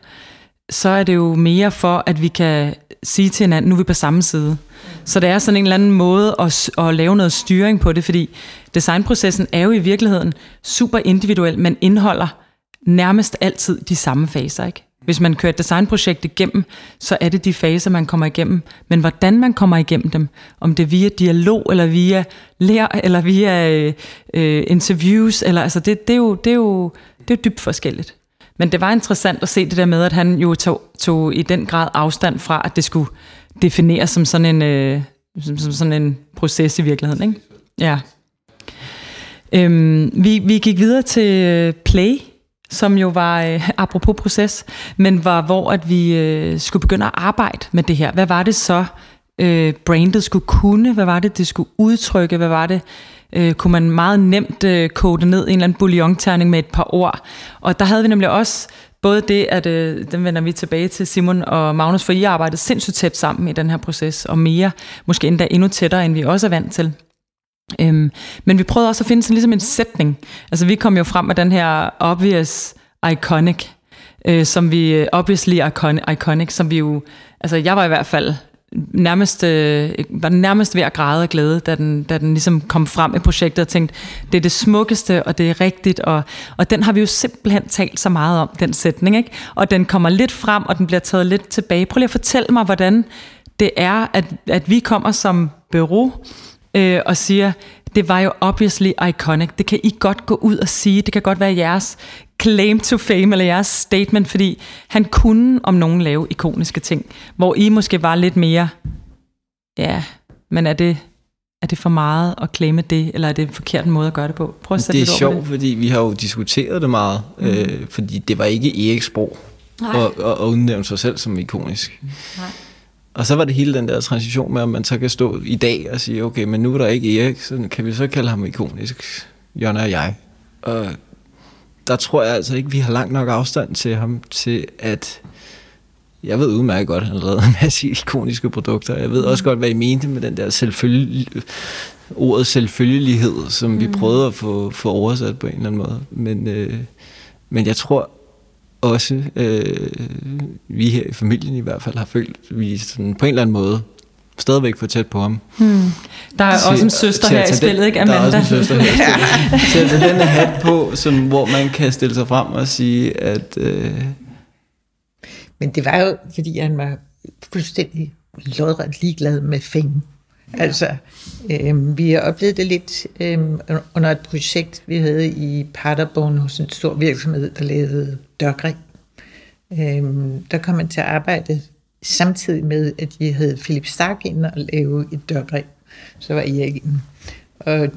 så er det jo mere for, at vi kan sige til hinanden, nu er vi på samme side. Så det er sådan en eller anden måde at, at lave noget styring på det, fordi designprocessen er jo i virkeligheden super individuel, men indeholder nærmest altid de samme faser. Ikke? Hvis man kører et designprojekt igennem, så er det de faser, man kommer igennem. Men hvordan man kommer igennem dem, om det er via dialog, eller via lær, eller via øh, øh interviews, eller, altså det, det, er jo, det, er jo, det er jo dybt forskelligt. Men det var interessant at se det der med, at han jo tog, tog i den grad afstand fra, at det skulle defineres som sådan en, øh, som, som sådan en proces i virkeligheden. Ikke? Ja. Øhm, vi, vi gik videre til øh, Play, som jo var, øh, apropos proces, men var hvor at vi øh, skulle begynde at arbejde med det her. Hvad var det så, øh, brandet skulle kunne? Hvad var det, det skulle udtrykke? Hvad var det, øh, kunne man meget nemt øh, kode ned en eller anden bouillonterning med et par ord? Og der havde vi nemlig også både det, at øh, den vender vi tilbage til Simon og Magnus, for I arbejdede sindssygt tæt sammen i den her proces, og mere, måske endda endnu tættere, end vi også er vant til. Øhm, men vi prøvede også at finde sådan ligesom en sætning. Altså vi kom jo frem med den her obvious iconic, øh, som vi, øh, obviously iconic, iconic, som vi jo, altså jeg var i hvert fald nærmest, øh, var nærmest ved at græde af glæde, da den, da den ligesom kom frem i projektet og tænkte, det er det smukkeste, og det er rigtigt, og, og den har vi jo simpelthen talt så meget om, den sætning, ikke? Og den kommer lidt frem, og den bliver taget lidt tilbage. Prøv lige at fortælle mig, hvordan det er, at, at vi kommer som bureau øh, og siger, det var jo obviously iconic. Det kan I godt gå ud og sige. Det kan godt være jeres claim to fame, eller jeres statement, fordi han kunne om nogen lave ikoniske ting, hvor I måske var lidt mere, ja, men er det, er det for meget at claime det, eller er det en forkert måde at gøre det på? Prøv at sætte det er sjovt, det. fordi vi har jo diskuteret det meget, mm. øh, fordi det var ikke Eriks sprog at, at udnævne sig selv som ikonisk. Nej. Og så var det hele den der transition med, at man så kan stå i dag og sige, okay, men nu er der ikke Erik, så kan vi så kalde ham ikonisk, Jonna og jeg. Og der tror jeg altså ikke, vi har langt nok afstand til ham, til at jeg ved udmærket godt, at han lavede en masse ikoniske produkter. Jeg ved også godt, hvad I mente med den der selvfølgelig, ordet selvfølgelighed, som vi prøvede at få, få oversat på en eller anden måde. Men, øh, men jeg tror også, øh, vi her i familien i hvert fald har følt, at vi sådan på en eller anden måde stadigvæk for tæt på ham. Hmm. Der er også en søster her i spillet, ikke Amanda? Der er også en søster her i spillet. Til den hat på, som, hvor man kan stille sig frem og sige, at... Øh... Men det var jo, fordi han var fuldstændig lodret ligeglad med fame. Ja. Altså, øh, vi har oplevet det lidt øh, under et projekt, vi havde i Paderborn hos en stor virksomhed, der lavede dørgreb. Øh, der kom man til at arbejde samtidig med, at de havde Philip Stark ind og lave et dørgreb. Så var Erik inde. Og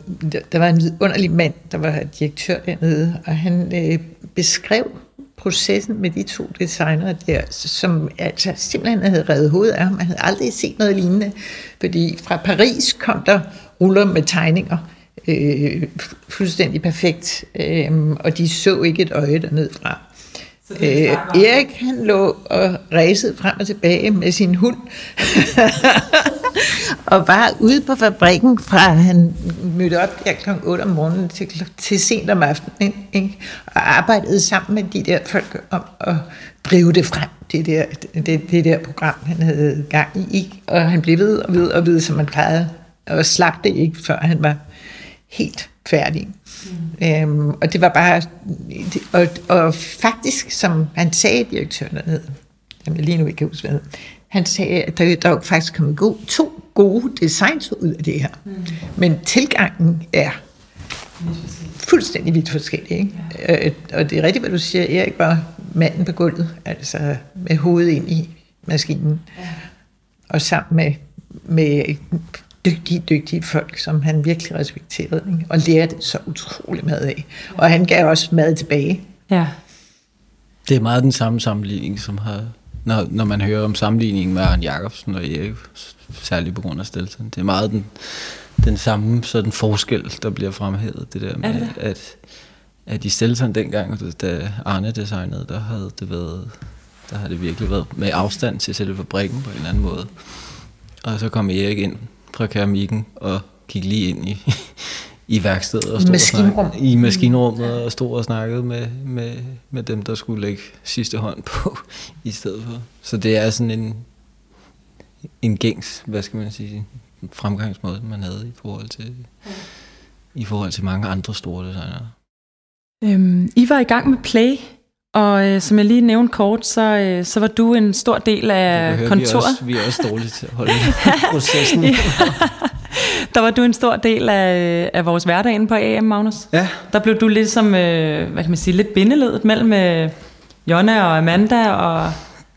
der var en underlig mand, der var direktør dernede, og han øh, beskrev processen med de to designer der, som altså simpelthen havde reddet hovedet af ham. Man havde aldrig set noget lignende, fordi fra Paris kom der ruller med tegninger, øh, fuldstændig perfekt, øh, og de så ikke et øje dernede fra. Øh, Erik han lå og ræsede frem og tilbage med sin hund, og var ude på fabrikken fra han mødte op der kl. 8 om morgenen til, til sent om aftenen, ikke? og arbejdede sammen med de der folk om at drive det frem, det der, det, det der program, han havde gang i, ikke? og han blev ved og ved og ved, som man plejede, og slagte ikke, før han var helt færdig. Mm. Øhm, og det var bare, og, og faktisk, som han sagde, direktøren dernede, jeg lige nu ikke kan huske, hvad han sagde, at der, der er faktisk kommet god, to gode designs ud af det her. Mm. Men tilgangen er fuldstændig vidt forskellig. Ikke? Ja. Øh, og det er rigtigt, hvad du siger, Erik var manden på gulvet, altså med hovedet ind i maskinen. Ja. Og sammen med, med dygtige, dygtige folk, som han virkelig respekterede, ikke? og lærte så utrolig meget af. Og han gav også mad tilbage. Ja. Det er meget den samme sammenligning, som har, når, når man hører om sammenligningen med Arne Jacobsen og Erik, særligt på grund af Stelton. Det er meget den, den samme sådan forskel, der bliver fremhævet. Det der med, det? at, at i Stelton dengang, da Arne designede, der havde det været, der har det virkelig været med afstand til selve fabrikken på en eller anden måde. Og så kom Erik ind fra keramikken og gik lige ind i, i værkstedet og stod Maskinrum. og snakkede, i maskinrummet og stod og snakkede med, med, med dem, der skulle lægge sidste hånd på i stedet for. Så det er sådan en, en gængs, hvad skal man sige, fremgangsmåde, man havde i forhold til, i forhold til mange andre store designere. Øhm, I var i gang med Play, og øh, som jeg lige nævnte kort, så, øh, så var du en stor del af kontoret. Vi er, også, vi er også dårlige til at holde processen. der var du en stor del af, af vores hverdag på AM, Magnus. Ja. Der blev du ligesom, øh, hvad kan man sige, lidt bindeledet mellem øh, Jonna og Amanda og,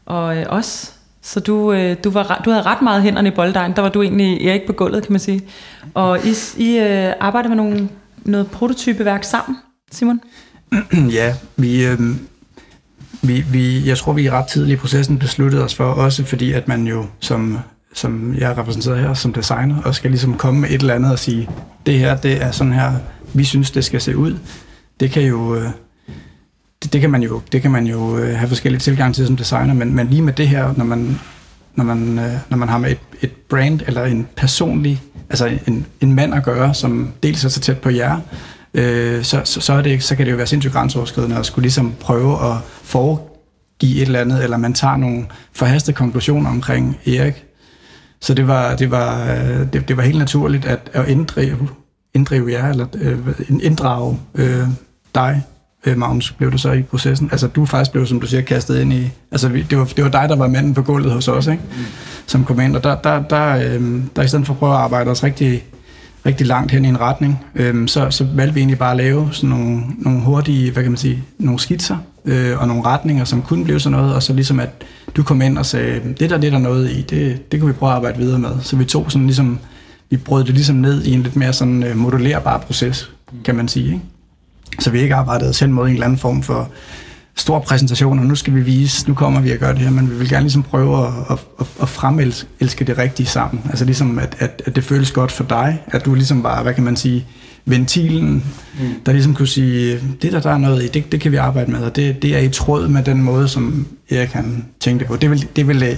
og øh, os. Så du, øh, du, var, du havde ret meget hænderne i bolddejen. Der var du egentlig Erik på gulvet, kan man sige. Og I, I øh, arbejder med nogle, noget prototypeværk sammen, Simon? ja, vi, øh, vi, vi, jeg tror, vi i ret tidlig i processen besluttede os for, også fordi at man jo, som, som jeg repræsenterer her som designer, også skal ligesom komme med et eller andet og sige, det her, det er sådan her, vi synes, det skal se ud. Det kan jo... Øh, det, det, kan man jo, det kan man jo øh, have forskellige tilgang til som designer, men, men lige med det her, når man, når man, øh, når man har med et, et brand eller en personlig, altså en, en mand at gøre, som dels er så tæt på jer, øh, så, så, så, er det, så kan det jo være sindssygt grænseoverskridende at skulle ligesom prøve at foregive et eller andet, eller man tager nogle forhastede konklusioner omkring Erik. Så det var, det var, øh, det, det var helt naturligt at, at inddrive, inddrive jer, eller øh, inddrage øh, dig, øh, Magnus, blev det så i processen. Altså du faktisk blev, som du siger, kastet ind i... Altså det var, det var dig, der var manden på gulvet hos os, ikke? Mm. Som kom ind, og der, der, der, øh, der i stedet for at prøve at arbejde os rigtig rigtig langt hen i en retning, øh, så, så valgte vi egentlig bare at lave sådan nogle, nogle hurtige, hvad kan man sige, nogle skitser øh, og nogle retninger, som kunne blive sådan noget, og så ligesom at du kom ind og sagde, det der, det der noget i, det, det kan vi prøve at arbejde videre med. Så vi tog sådan ligesom, vi brød det ligesom ned i en lidt mere sådan øh, modulerbar proces, kan man sige. Ikke? Så vi ikke arbejdede selv mod en eller anden form for stor præsentation, og nu skal vi vise, nu kommer vi at gøre det her, men vi vil gerne ligesom prøve at, at, at, at fremelske det rigtige sammen. Altså ligesom, at, at, at det føles godt for dig, at du ligesom bare, hvad kan man sige, ventilen, mm. der ligesom kunne sige, det der, der er noget i, det, det kan vi arbejde med, og det, det er i tråd med den måde, som Erik han tænkte på. Det vil, det vil,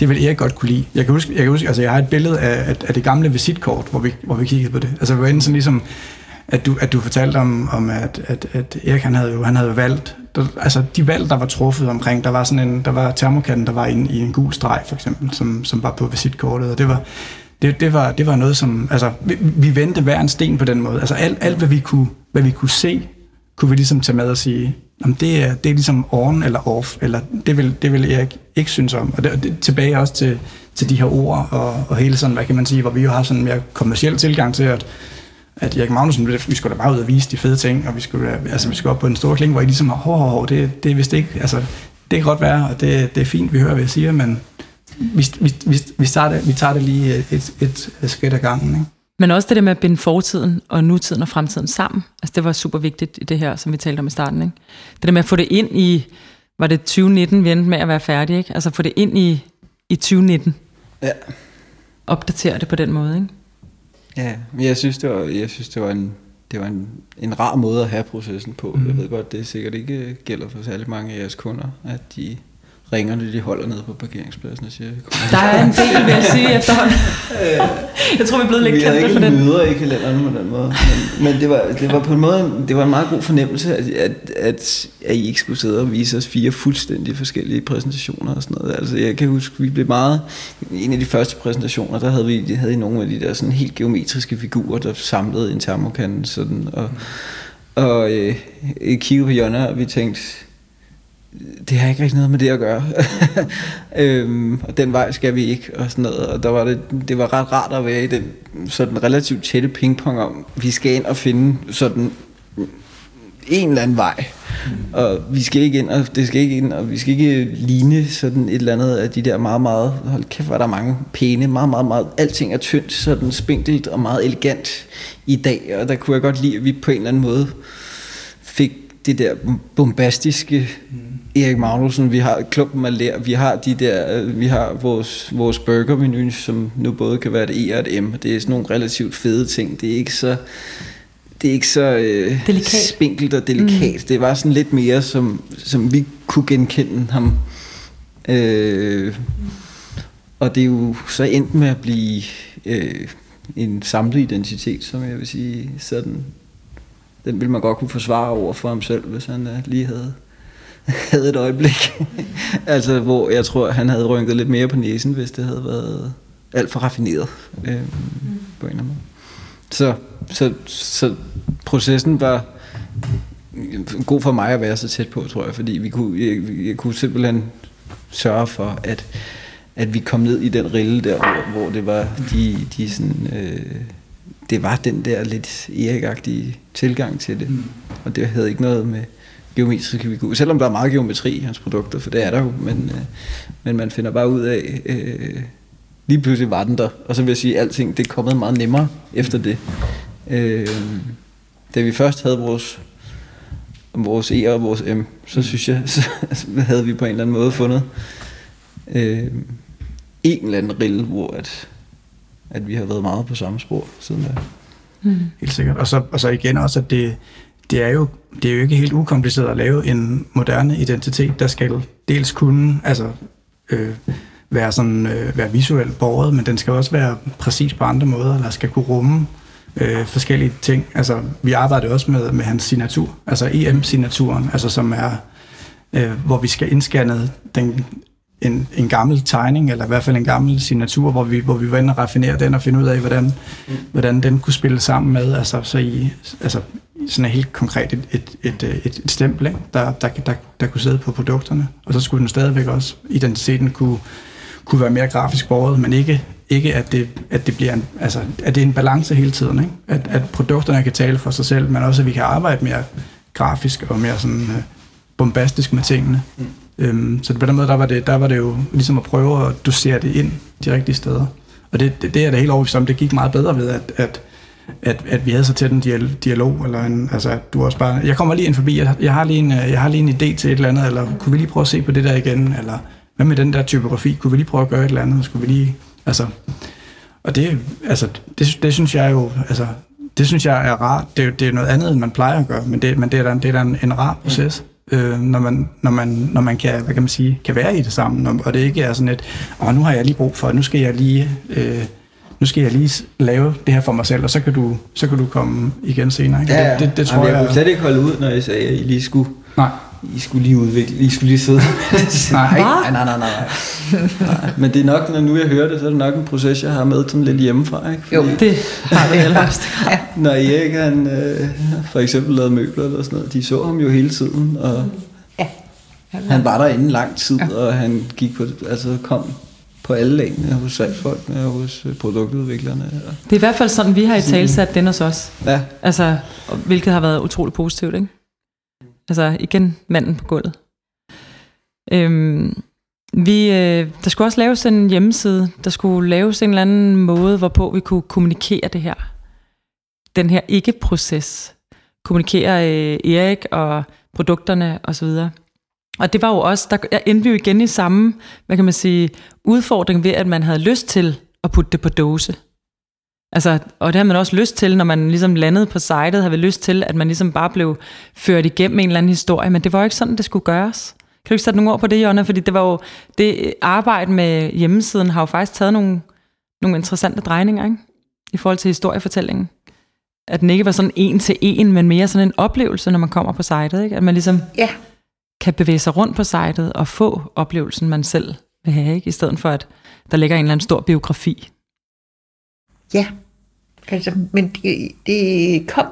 det vil Erik godt kunne lide. Jeg kan huske, jeg, kan huske altså jeg har et billede af, af, det gamle visitkort, hvor vi, hvor vi kiggede på det. Altså det var enten sådan ligesom, at du, at du fortalte om, om at, at, at Erik han havde jo han havde valgt, der, altså de valg, der var truffet omkring, der var sådan en, der var termokatten, der var inde i en gul streg for eksempel, som, som var på visitkortet, og det var, det, det, var, det var noget, som, altså vi, vi vendte hver en sten på den måde. Altså alt, alt hvad vi kunne, hvad vi kunne se, kunne vi ligesom tage med og sige, om det er, det er ligesom on eller off, eller det vil, det vil jeg ikke synes om. Og det, det, tilbage også til, til de her ord, og, og hele sådan, hvad kan man sige, hvor vi jo har sådan en mere kommersiel tilgang til, at, at Erik Magnussen, vi skulle da bare ud og vise de fede ting, og vi skulle, altså, vi skulle op på en stor kling, hvor I ligesom har, hår, hår, hår, det, det er vist ikke, altså, det kan godt være, og det, det er fint, vi hører, hvad jeg siger, men vi, vi, vi, vi, tager det, vi tager det lige et, et, et skridt ad gangen. Ikke? Men også det der med at binde fortiden og nutiden og fremtiden sammen. Altså det var super vigtigt i det her, som vi talte om i starten. Ikke? Det der med at få det ind i, var det 2019, vi endte med at være færdige, ikke? Altså få det ind i, i 2019. Ja. Opdatere det på den måde, ikke? Ja, men jeg synes, det var, jeg synes, det var en, det var en, en rar måde at have processen på. Mm. Jeg ved godt, det sikkert ikke gælder for særlig mange af jeres kunder, at de ringer, når de holder nede på parkeringspladsen og siger... Der er en del, vil jeg sige, efterhånden. jeg tror, vi er blevet lidt kendte for den. Vi havde ikke møder i kalenderen på den måde. Men, men det, var, det var på en måde det var en meget god fornemmelse, at, at, at, at I ikke skulle sidde og vise os fire fuldstændig forskellige præsentationer og sådan noget. Altså, jeg kan huske, vi blev meget... En af de første præsentationer, der havde vi havde I nogle af de der sådan helt geometriske figurer, der samlede en termokande sådan, og, og øh, kiggede på Jonna, og vi tænkte, det har ikke rigtig noget med det at gøre. øhm, og den vej skal vi ikke, og sådan noget. Og der var det, det var ret rart at være i den sådan relativt tætte pingpong om, vi skal ind og finde sådan en eller anden vej. Mm. Og vi skal ikke ind, og det skal ikke ind, og vi skal ikke ligne sådan et eller andet af de der meget, meget, hold kæft, var der mange pæne, meget, meget, meget, alting er tyndt, sådan spinkelt og meget elegant i dag, og der kunne jeg godt lide, at vi på en eller anden måde fik det der bombastiske mm. Erik Magnussen, vi har klumpen af lær, vi har de der, øh, vi har vores, vores burgermenu, som nu både kan være et E og et M. Det er sådan nogle relativt fede ting. Det er ikke så, det er ikke så øh, delikat. spinkelt og delikat. Mm. Det var sådan lidt mere, som, som vi kunne genkende ham. Øh, og det er jo så endt med at blive øh, en samlet identitet, som jeg vil sige sådan den ville man godt kunne forsvare over for ham selv, hvis han uh, lige havde, havde et øjeblik. altså, hvor jeg tror, han havde rynket lidt mere på næsen, hvis det havde været alt for raffineret øh, mm. på en eller anden måde. Så, så, så processen var god for mig at være så tæt på, tror jeg, fordi vi kunne, jeg, jeg kunne simpelthen sørge for, at, at vi kom ned i den rille der, hvor, hvor det var de, de sådan, øh, det var den der lidt erik tilgang til det. Mm. Og det havde ikke noget med geometriske figurer. Selvom der er meget geometri i hans produkter, for det er der jo, men, øh, men man finder bare ud af, øh, lige pludselig var den der. Og så vil jeg sige, at alting det er kommet meget nemmere efter det. Øh, da vi først havde vores vores E og vores M, så synes jeg, så havde vi på en eller anden måde fundet øh, en eller anden rille, hvor at at vi har været meget på samme spor siden da. Mm. Helt sikkert. Og så, og så igen også, at det, det, er jo, det er jo ikke helt ukompliceret at lave en moderne identitet, der skal dels kunne altså, øh, være, sådan, øh, være visuelt borget, men den skal også være præcis på andre måder, eller skal kunne rumme øh, forskellige ting. Altså, vi arbejder også med, med hans signatur, altså EM-signaturen, altså, som er, øh, hvor vi skal indscanne den, en, en gammel tegning, eller i hvert fald en gammel signatur, hvor vi, hvor vi var inde og raffinere den og finde ud af, hvordan, mm. hvordan den kunne spille sammen med, altså, så i, altså sådan helt konkret et, et, et, et, et stempel, ikke? Der, der, der, der kunne sidde på produkterne. Og så skulle den stadigvæk også, identiteten kunne, kunne være mere grafisk borget, men ikke, ikke at, det, at det bliver en, altså, at det er en balance hele tiden. Ikke? At, at produkterne kan tale for sig selv, men også at vi kan arbejde mere grafisk og mere sådan, uh, bombastisk med tingene. Mm. Øhm, så på den måde, der var, det, der var det jo ligesom at prøve at dosere det ind de rigtige steder. Og det, det, det er det helt overbevist om, det gik meget bedre ved, at, at, at, at vi havde så tæt en dialog, eller en, altså at du også bare, jeg kommer lige ind forbi, jeg, jeg, har lige en, jeg har lige en idé til et eller andet, eller kunne vi lige prøve at se på det der igen, eller hvad med den der typografi, kunne vi lige prøve at gøre et eller andet, skulle vi lige, altså, og det, altså, det, det synes jeg jo, altså, det synes jeg er rart, det, det er noget andet, end man plejer at gøre, men det, men det er da, det er da en, en rar proces. øh, når, man, når, man, når man kan, hvad kan man sige, kan være i det sammen, og det ikke er sådan et, åh, nu har jeg lige brug for, nu skal jeg lige, øh, nu skal jeg lige lave det her for mig selv, og så kan du, så kan du komme igen senere. Ikke? Ja, det, det, det tror Jamen, jeg, jeg, kunne slet ikke holde ud, når jeg sagde, at I lige skulle, nej, I skulle lige udvikle, I skulle lige sidde. nej, nej, nej, nej, nej, nej. Men det er nok, når nu jeg hører det, så er det nok en proces, jeg har med sådan lidt hjemmefra. Ikke? Jo. Det har vi allerhøjst. Når Erik han, øh, for eksempel lavede møbler eller sådan noget, de så ham jo hele tiden, og Ja. han var derinde lang tid, ja. og han gik på, altså kom på alle lagene hos salgsfolkene og hos øh, produktudviklerne. Det er i hvert fald sådan, vi har i talsat den hos os. ja, Altså, hvilket har været utroligt positivt, ikke? Altså, igen, manden på gulvet. Øhm, vi, øh, der skulle også laves en hjemmeside. Der skulle laves en eller anden måde, hvorpå vi kunne kommunikere det her. Den her ikke-proces. Kommunikere øh, Erik og produkterne osv. Og og det var jo også, der endte vi jo igen i samme, hvad kan man sige, udfordring ved, at man havde lyst til at putte det på dåse. Altså, og det havde man også lyst til, når man ligesom landede på sitet, havde vi lyst til, at man ligesom bare blev ført igennem en eller anden historie, men det var jo ikke sådan, det skulle gøres. Kan du ikke sætte nogle ord på det, Jonna? Fordi det var jo, det arbejde med hjemmesiden har jo faktisk taget nogle, nogle interessante drejninger, ikke? I forhold til historiefortællingen. At den ikke var sådan en til en, men mere sådan en oplevelse, når man kommer på sitet, ikke? At man ligesom Ja kan bevæge sig rundt på sitet og få oplevelsen, man selv vil have, ikke? I stedet for, at der ligger en eller anden stor biografi. Ja, altså, men det, det kom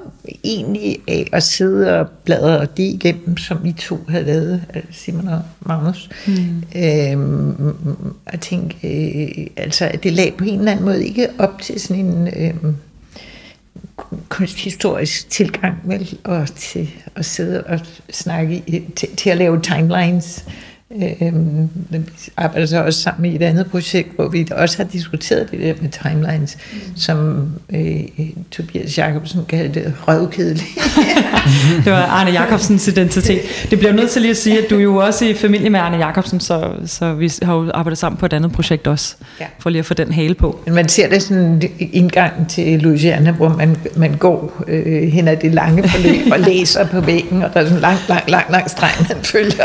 egentlig af at sidde og bladre det igennem, som I to havde lavet, altså Simon og Magnus. Mm. Øhm, og tænke, øh, altså, at det lag på en eller anden måde ikke op til sådan en øh, kunsthistorisk tilgang, vel, og til at sidde og snakke, til, til at lave timelines. Øhm, vi arbejder så også sammen i et andet projekt, hvor vi også har diskuteret det der med timelines, mm. som øh, Tobias Jacobsen kaldte røvkedeligt. Det var Arne Jacobsens identitet. Det bliver nødt til lige at sige, at du er jo også i familie med Arne Jacobsen, så, så vi har jo arbejdet sammen på et andet projekt også, Ja. for lige at få den hale på. Men man ser det sådan en indgang til Louisiana, hvor man, man går øh, hen ad det lange forløb og læser på væggen, og der er sådan en lang, lang, lang, lang streg, man følger.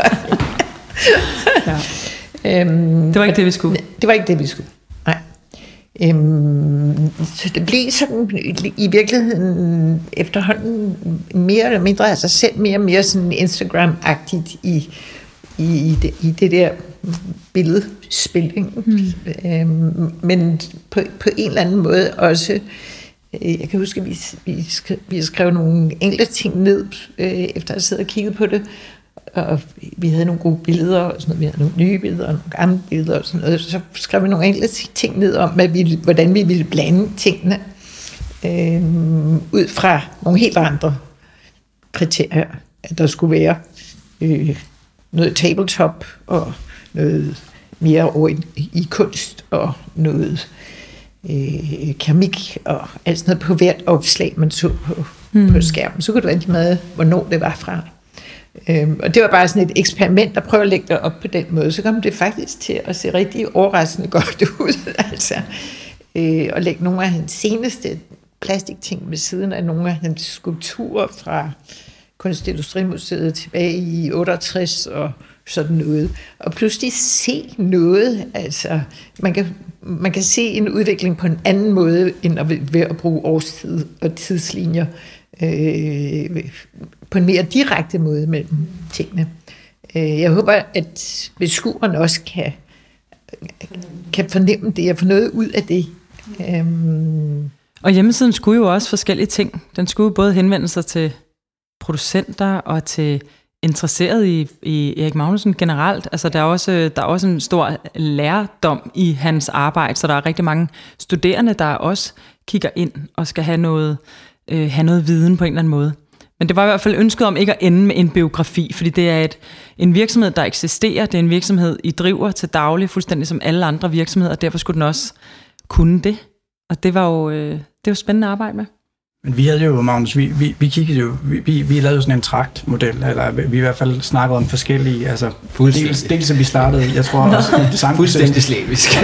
Ja. øhm, Det var ikke det, vi skulle. Det var ikke det, vi skulle. Nej. Øhm, så det blev sådan i virkeligheden efterhånden mere eller mindre af sig selv, mere og mere sådan Instagram-agtigt i, i, i, det, i det der billedspil. Ikke? Mm. Øhm, men på, på en eller anden måde også, øh, jeg kan huske, at vi, vi, skrev, vi skrev nogle enkelte ting ned, øh, efter at have siddet og kigget på det, og vi havde nogle gode billeder, og sådan noget. vi havde nogle nye billeder og nogle gamle billeder og sådan noget. Så skrev vi nogle enkelte ting ned om, hvad vi, hvordan vi ville blande tingene øh, ud fra nogle helt andre kriterier, at der skulle være øh, noget tabletop og noget mere over i, i kunst og noget øh, keramik og alt sådan noget på hvert opslag, man så på, mm. på skærmen. Så kunne det være lige meget, hvornår det var fra. Øhm, og det var bare sådan et eksperiment at prøve at lægge det op på den måde. Så kom det faktisk til at se rigtig overraskende godt ud. altså, øh, og lægge nogle af hans seneste plastikting ved siden af nogle af hans skulpturer fra Kunstindustrimuseet tilbage i 68 og sådan noget. Og pludselig se noget, altså man kan, man kan se en udvikling på en anden måde, end at, ved at bruge årstid og tidslinjer øh, på en mere direkte måde mellem tingene. Øh, jeg håber, at beskueren også kan, kan fornemme det og få noget ud af det. Øhm, Og hjemmesiden skulle jo også forskellige ting. Den skulle både henvende sig til producenter og til interesseret i, i Erik Magnussen generelt. Altså, der er, også, der er også en stor lærdom i hans arbejde, så der er rigtig mange studerende, der også kigger ind og skal have noget, øh, have noget viden på en eller anden måde. Men det var i hvert fald ønsket om ikke at ende med en biografi, fordi det er et, en virksomhed, der eksisterer. Det er en virksomhed, I driver til daglig, fuldstændig som alle andre virksomheder, og derfor skulle den også kunne det. Og det var jo, øh, det var spændende at arbejde med. Men vi havde jo, Magnus, vi, vi, vi kiggede jo, vi, vi, vi lavede jo sådan en traktmodel, eller vi i hvert fald snakkede om forskellige, altså dels, dels at vi startede, jeg tror også, design Fuldstændig slavisk.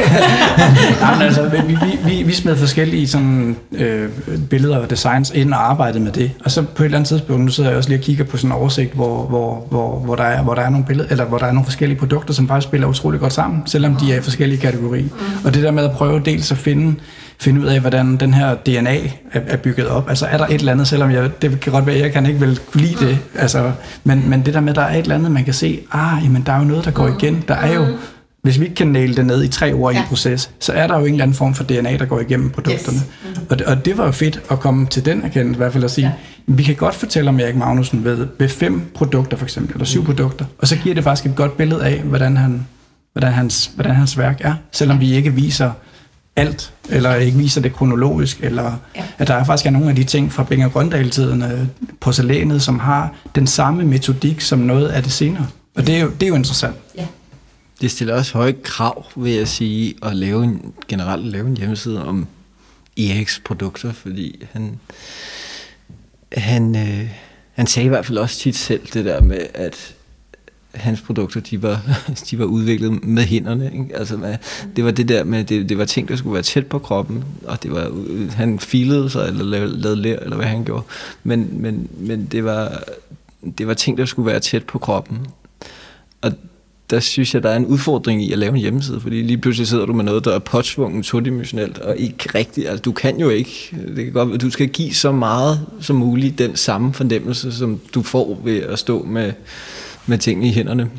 Nej, men altså, vi, vi, vi, vi smed forskellige sådan, øh, billeder og designs ind og arbejdede med det. Og så på et eller andet tidspunkt, nu sidder jeg også lige og kigger på sådan en oversigt, hvor, hvor, hvor, hvor, der, er, hvor der er nogle billeder, eller hvor der er nogle forskellige produkter, som faktisk spiller utrolig godt sammen, selvom de er i forskellige kategorier. Og det der med at prøve dels at finde finde ud af, hvordan den her DNA er, er bygget op. Altså er der et eller andet, selvom jeg, det kan godt være, jeg kan ikke vel lide det, altså, men, men det der med, at der er et eller andet, man kan se, ah, jamen der er jo noget, der går igen. Der er jo, hvis vi ikke kan næle det ned i tre år ja. i en proces, så er der jo en eller anden form for DNA, der går igennem produkterne. Yes. Mm. Og, det, og det var jo fedt at komme til den erkendelse, i hvert fald at sige, ja. vi kan godt fortælle om Erik Magnussen ved, ved fem produkter for eksempel, eller syv mm. produkter, og så giver det faktisk et godt billede af, hvordan, han, hvordan, hans, hvordan hans værk er, selvom vi ikke viser alt, eller ikke viser det kronologisk, eller ja. at der er faktisk er nogle af de ting fra Binger Grøndal-tiden, øh, porcelænet, som har den samme metodik som noget af det senere. Og det er jo, det er jo interessant. Ja. Det stiller også høje krav, vil jeg sige, at lave en, generelt lave en hjemmeside om EX produkter, fordi han, han, øh, han sagde i hvert fald også tit selv det der med, at hans produkter, de var, de var udviklet med hænderne. Ikke? Altså, det var det der med, det, det var ting, der skulle være tæt på kroppen, og det var, han filede sig, eller lavede, lavede lær, eller hvad han gjorde. Men, men, men det, var, det var ting, der skulle være tæt på kroppen. Og der synes jeg, der er en udfordring i at lave en hjemmeside, fordi lige pludselig sidder du med noget, der er påtvunget todimensionelt, og ikke rigtigt, altså du kan jo ikke, det kan godt, du skal give så meget som muligt den samme fornemmelse, som du får ved at stå med med tingene i hænderne.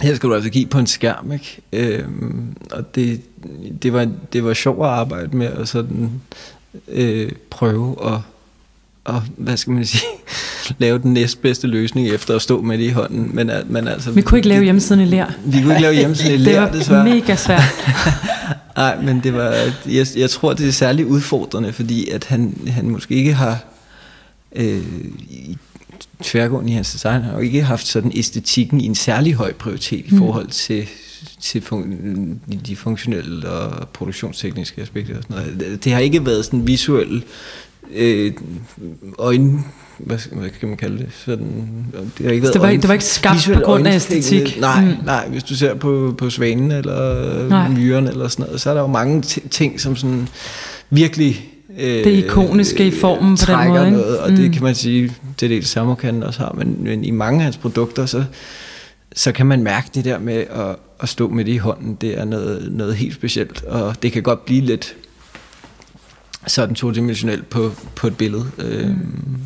Her skal du altså give på en skærm, ikke? Øhm, og det, det, var, det var sjovt at arbejde med, og sådan øh, prøve at, og, hvad skal man sige, lave den næstbedste løsning efter at stå med det i hånden. Men, men altså, vi kunne ikke lave hjemmesiden i lær. Vi kunne ikke lave hjemmesiden i lær, Det var desværre. mega svært. Nej, men det var, jeg, jeg tror, det er særligt udfordrende, fordi at han, han måske ikke har øh, tværgående i hans design har jo ikke haft sådan æstetikken i en særlig høj prioritet i mm. forhold til, til fun- de funktionelle og produktionstekniske aspekter og sådan noget. Det har ikke været sådan visuel øh, øjne hvad, hvad kan man kalde det? Sådan, det, har ikke været det, var, ikke, det var ikke skabt på grund af æstetik? Nej, mm. nej, hvis du ser på, på svanen eller nej. myren eller sådan noget, så er der jo mange ting, som sådan virkelig det ikoniske i formen på den måde. Noget, og mm. det kan man sige, det er det, Samokan også har, men, men i mange af hans produkter, så, så kan man mærke det der med at, at stå med det i hånden, det er noget, noget helt specielt, og det kan godt blive lidt sådan todimensionelt på, på et billede. Mm. Øhm,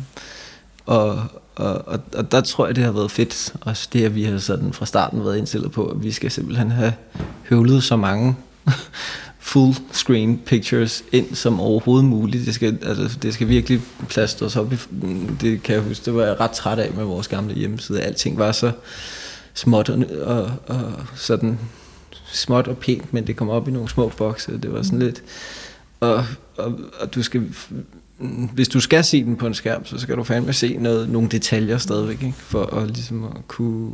og, og, og, og der tror jeg, det har været fedt, også det, at vi har sådan fra starten været indstillet på, at vi skal simpelthen have høvlet så mange full screen pictures ind som overhovedet muligt. Det skal, altså, det skal virkelig plastres op. I, det kan jeg huske, det var jeg ret træt af med vores gamle hjemmeside. Alting var så småt og, og, og sådan småt og pænt, men det kom op i nogle små bokse. Det var sådan lidt... Og, og, og du skal, hvis du skal se den på en skærm, så skal du fandme se noget, nogle detaljer stadigvæk, ikke? for at, ligesom at kunne,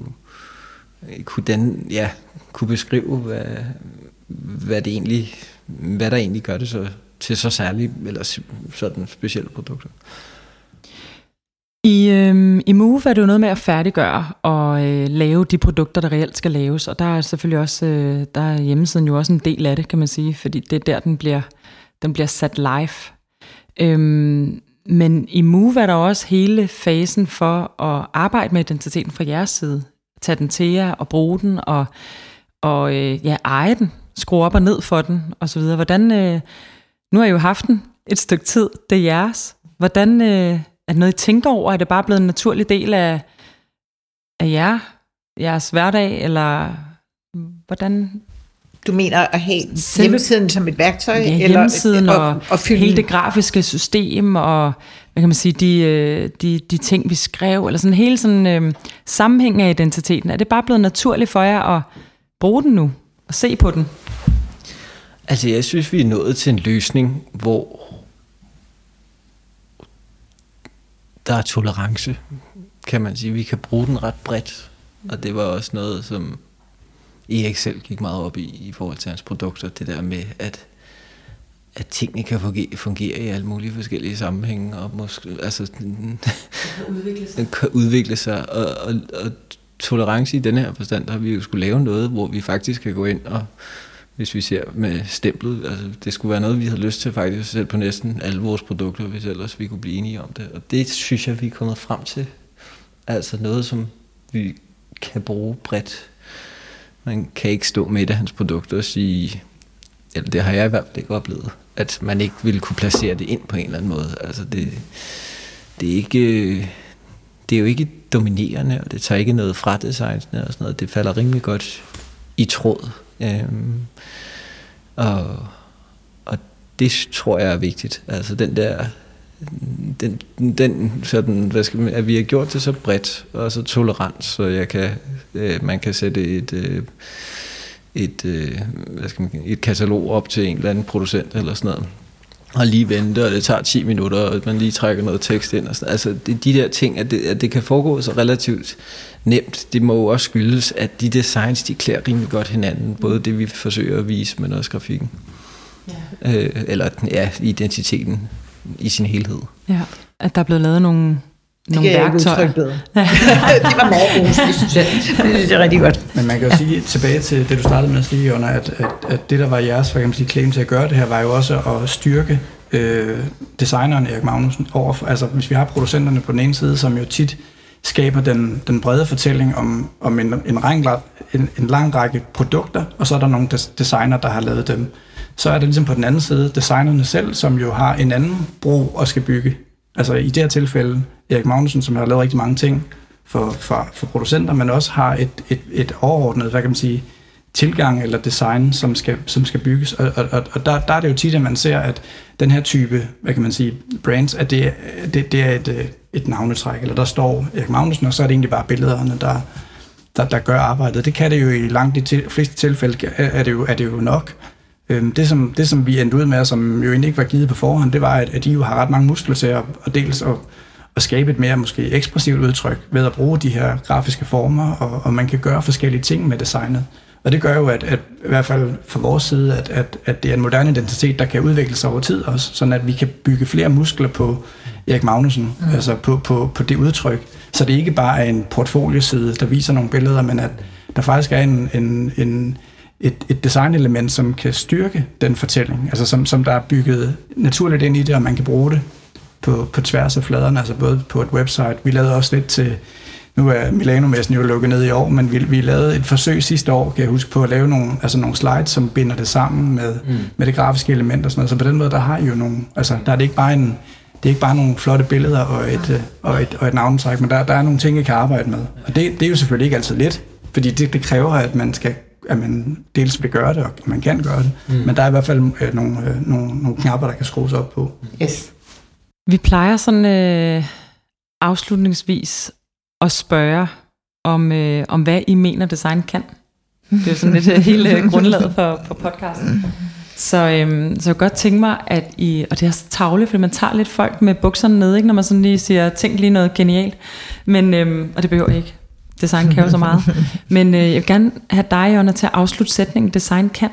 kunne, den, ja, kunne beskrive, hvad, hvad, det egentlig, hvad der egentlig gør det så, til så særlige eller sådan specielle produkter. I, øh, I Move er det jo noget med at færdiggøre og øh, lave de produkter, der reelt skal laves, og der er selvfølgelig også, øh, der er hjemmesiden jo også en del af det, kan man sige, fordi det er der, den bliver, den bliver sat live. Øhm, men i Move er der også hele fasen for at arbejde med identiteten fra jeres side. Tage den til jer og bruge den og, og øh, ja, eje den skrue op og ned for den, og så videre. Hvordan, øh, nu har I jo haft den et stykke tid, det er jeres. Hvordan, øh, er det noget, I tænker over? Er det bare blevet en naturlig del af, af jer, jeres hverdag, eller hvordan... Du mener at have Selv... hjemmesiden som et værktøj? Ja, hjemmesiden eller, og, og, og hele det grafiske system, og hvad kan man sige, de, øh, de, de ting, vi skrev, eller sådan hele sådan øh, sammenhæng af identiteten. Er det bare blevet naturligt for jer at bruge den nu, og se på den? Altså, jeg synes, vi er nået til en løsning, hvor der er tolerance, kan man sige. Vi kan bruge den ret bredt, og det var også noget, som Erik selv gik meget op i, i forhold til hans produkter. Det der med, at, at tingene kan fungere, fungere i alle mulige forskellige sammenhænge, og måske, altså, den, den kan udvikle sig, og, og, og tolerance i den her forstand, der vi jo skulle lave noget, hvor vi faktisk kan gå ind og, hvis vi ser med stemplet, altså det skulle være noget, vi havde lyst til faktisk selv på næsten alle vores produkter, hvis ellers vi kunne blive enige om det. Og det synes jeg, vi er kommet frem til. Altså noget, som vi kan bruge bredt. Man kan ikke stå med et af hans produkter og sige, eller det har jeg i hvert fald ikke oplevet, at man ikke ville kunne placere det ind på en eller anden måde. Altså det, det er ikke det er jo ikke dominerende, og det tager ikke noget fra designsene og sådan noget. Det falder rimelig godt i tråd. Øhm, og, og det tror jeg er vigtigt. Altså den der, den, den sådan, hvad skal man, at vi har gjort det så bredt og så tolerant, så jeg kan, øh, man kan sætte et, øh, et, øh, hvad skal man, et katalog op til en eller anden producent eller sådan noget og lige vente, og det tager 10 minutter, og man lige trækker noget tekst ind. Og sådan. Altså det, de der ting, at det, at det kan foregå så relativt nemt, det må jo også skyldes, at de designs, de klæder rimelig godt hinanden. Både det, vi forsøger at vise, men også grafikken. Ja. Øh, eller ja, identiteten i sin helhed. Ja, at der er blevet lavet nogle Det nogle værktøjer. udtrykke bedre. det var meget roligt, synes jeg. Det synes jeg er rigtig godt. Men man kan jo sige tilbage til det, du startede med at sige, Jonna, at, at, at det, der var jeres man sige, claim til at gøre det her, var jo også at styrke øh, designeren Erik Magnussen overfor, altså hvis vi har producenterne på den ene side, som jo tit skaber den, den brede fortælling om, om en, en, lang, en, en lang række produkter, og så er der nogle des, designer, der har lavet dem. Så er det ligesom på den anden side designerne selv, som jo har en anden bro og skal bygge. Altså i det her tilfælde Erik Magnussen, som har lavet rigtig mange ting for, for, for producenter, men også har et, et, et overordnet, hvad kan man sige, tilgang eller design, som skal, som skal bygges. Og, og, og der, der er det jo tit, at man ser, at den her type, hvad kan man sige, brands, at det, det, det er et, et navnetræk, eller der står Erik Magnussen, og så er det egentlig bare billederne, der, der, der gør arbejdet. Det kan det jo i langt de til, fleste tilfælde, er det jo, er det jo nok. Øhm, Det som, det, som vi endte ud med, og som jo egentlig ikke var givet på forhånd, det var, at, at de jo har ret mange muskler til at, at dels at, at skabe et mere måske ekspressivt udtryk ved at bruge de her grafiske former, og, og man kan gøre forskellige ting med designet. Og det gør jo, at, at i hvert fald fra vores side, at, at, at det er en moderne identitet, der kan udvikle sig over tid også, sådan at vi kan bygge flere muskler på Erik Magnussen, mm. altså på, på, på det udtryk. Så det ikke bare er en portfolioside, der viser nogle billeder, men at der faktisk er en, en, en, et, et designelement, som kan styrke den fortælling, altså som, som der er bygget naturligt ind i det, og man kan bruge det på, på tværs af fladerne, altså både på et website. Vi lavede også lidt til, nu er Milano-messen jo lukket ned i år, men vi, vi lavede et forsøg sidste år, kan jeg huske, på at lave nogle, altså nogle slides, som binder det sammen med, mm. med det grafiske element og sådan noget. Så på den måde, der har I jo nogle, altså der er det ikke bare en, det er ikke bare nogle flotte billeder og et, øh, og et, og et navnetræk, men der, der er nogle ting, I kan arbejde med. Og det, det er jo selvfølgelig ikke altid let, fordi det, det kræver, at man skal at man dels vil gøre det, og man kan gøre det. Mm. Men der er i hvert fald øh, nogle, øh, nogle, nogle knapper, der kan skrues op på. Yes. Vi plejer sådan øh, afslutningsvis at spørge om, øh, om, hvad I mener, design kan. Det er jo sådan lidt øh, hele øh, grundlaget for, for podcasten. Så, øhm, så jeg godt tænke mig, at I, og det er så tavle, fordi man tager lidt folk med bukserne ned, ikke, når man sådan lige siger, tænk lige noget genialt. Men, øhm, og det behøver jeg ikke. Design kan jo så meget. Men øh, jeg vil gerne have dig, Jonna, til at afslutte sætningen, design kan.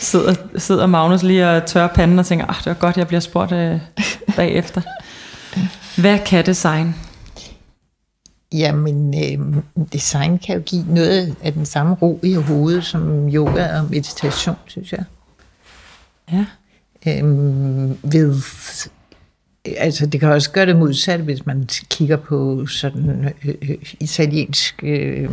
sidder, sidder Magnus lige og tørrer panden og tænker, ah, det var godt, jeg bliver spurgt øh, bagefter. Hvad kan design? Jamen, øh, design kan jo give noget af den samme ro i hovedet som yoga og meditation, synes jeg. Ja. Øhm, ved, altså det kan også gøre det modsatte, hvis man kigger på sådan øh, øh, italiensk øh,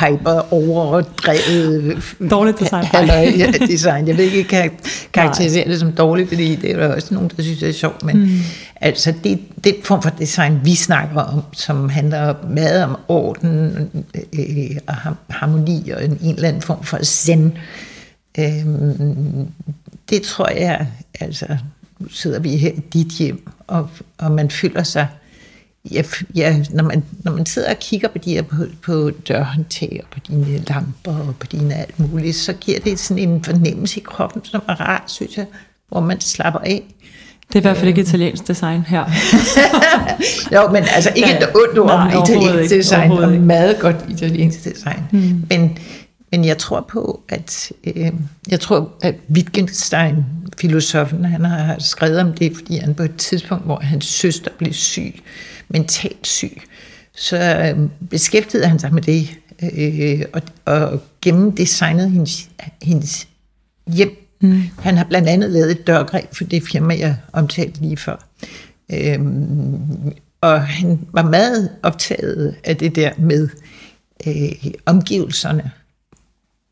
hyper overdrevet Dårligt design. Halløj, ja, design. Jeg ved ikke, kan karakterisere det som dårligt, fordi det er der også nogen, der synes, det er sjovt, men mm. altså det, det form for design, vi snakker om, som handler meget om orden øh, og harmoni og en, en eller anden form for zen, øh, det tror jeg, altså sidder vi her i dit hjem, og, og man føler sig, ja, ja, når, man, når man sidder og kigger på de her på, på dørhåndtag og på dine lamper og på dine alt muligt, så giver det sådan en fornemmelse i kroppen, som er rar, synes jeg, hvor man slapper af. Det er i hvert fald ikke italiensk design her. jo, men altså ikke et ondt ord om italiensk design, og meget godt italiensk design. Mm. Men, Men jeg tror på, at øh, jeg tror, at Wittgenstein, filosofen, han har skrevet om det, fordi han på et tidspunkt, hvor hans søster blev syg, mentalt syg, så øh, beskæftigede han sig med det, øh, og, og gennemdesignede hendes, hendes hjem. Mm. Han har blandt andet lavet et dørgreb for det firma, jeg omtalte lige før. Øhm, og han var meget optaget af det der med øh, omgivelserne.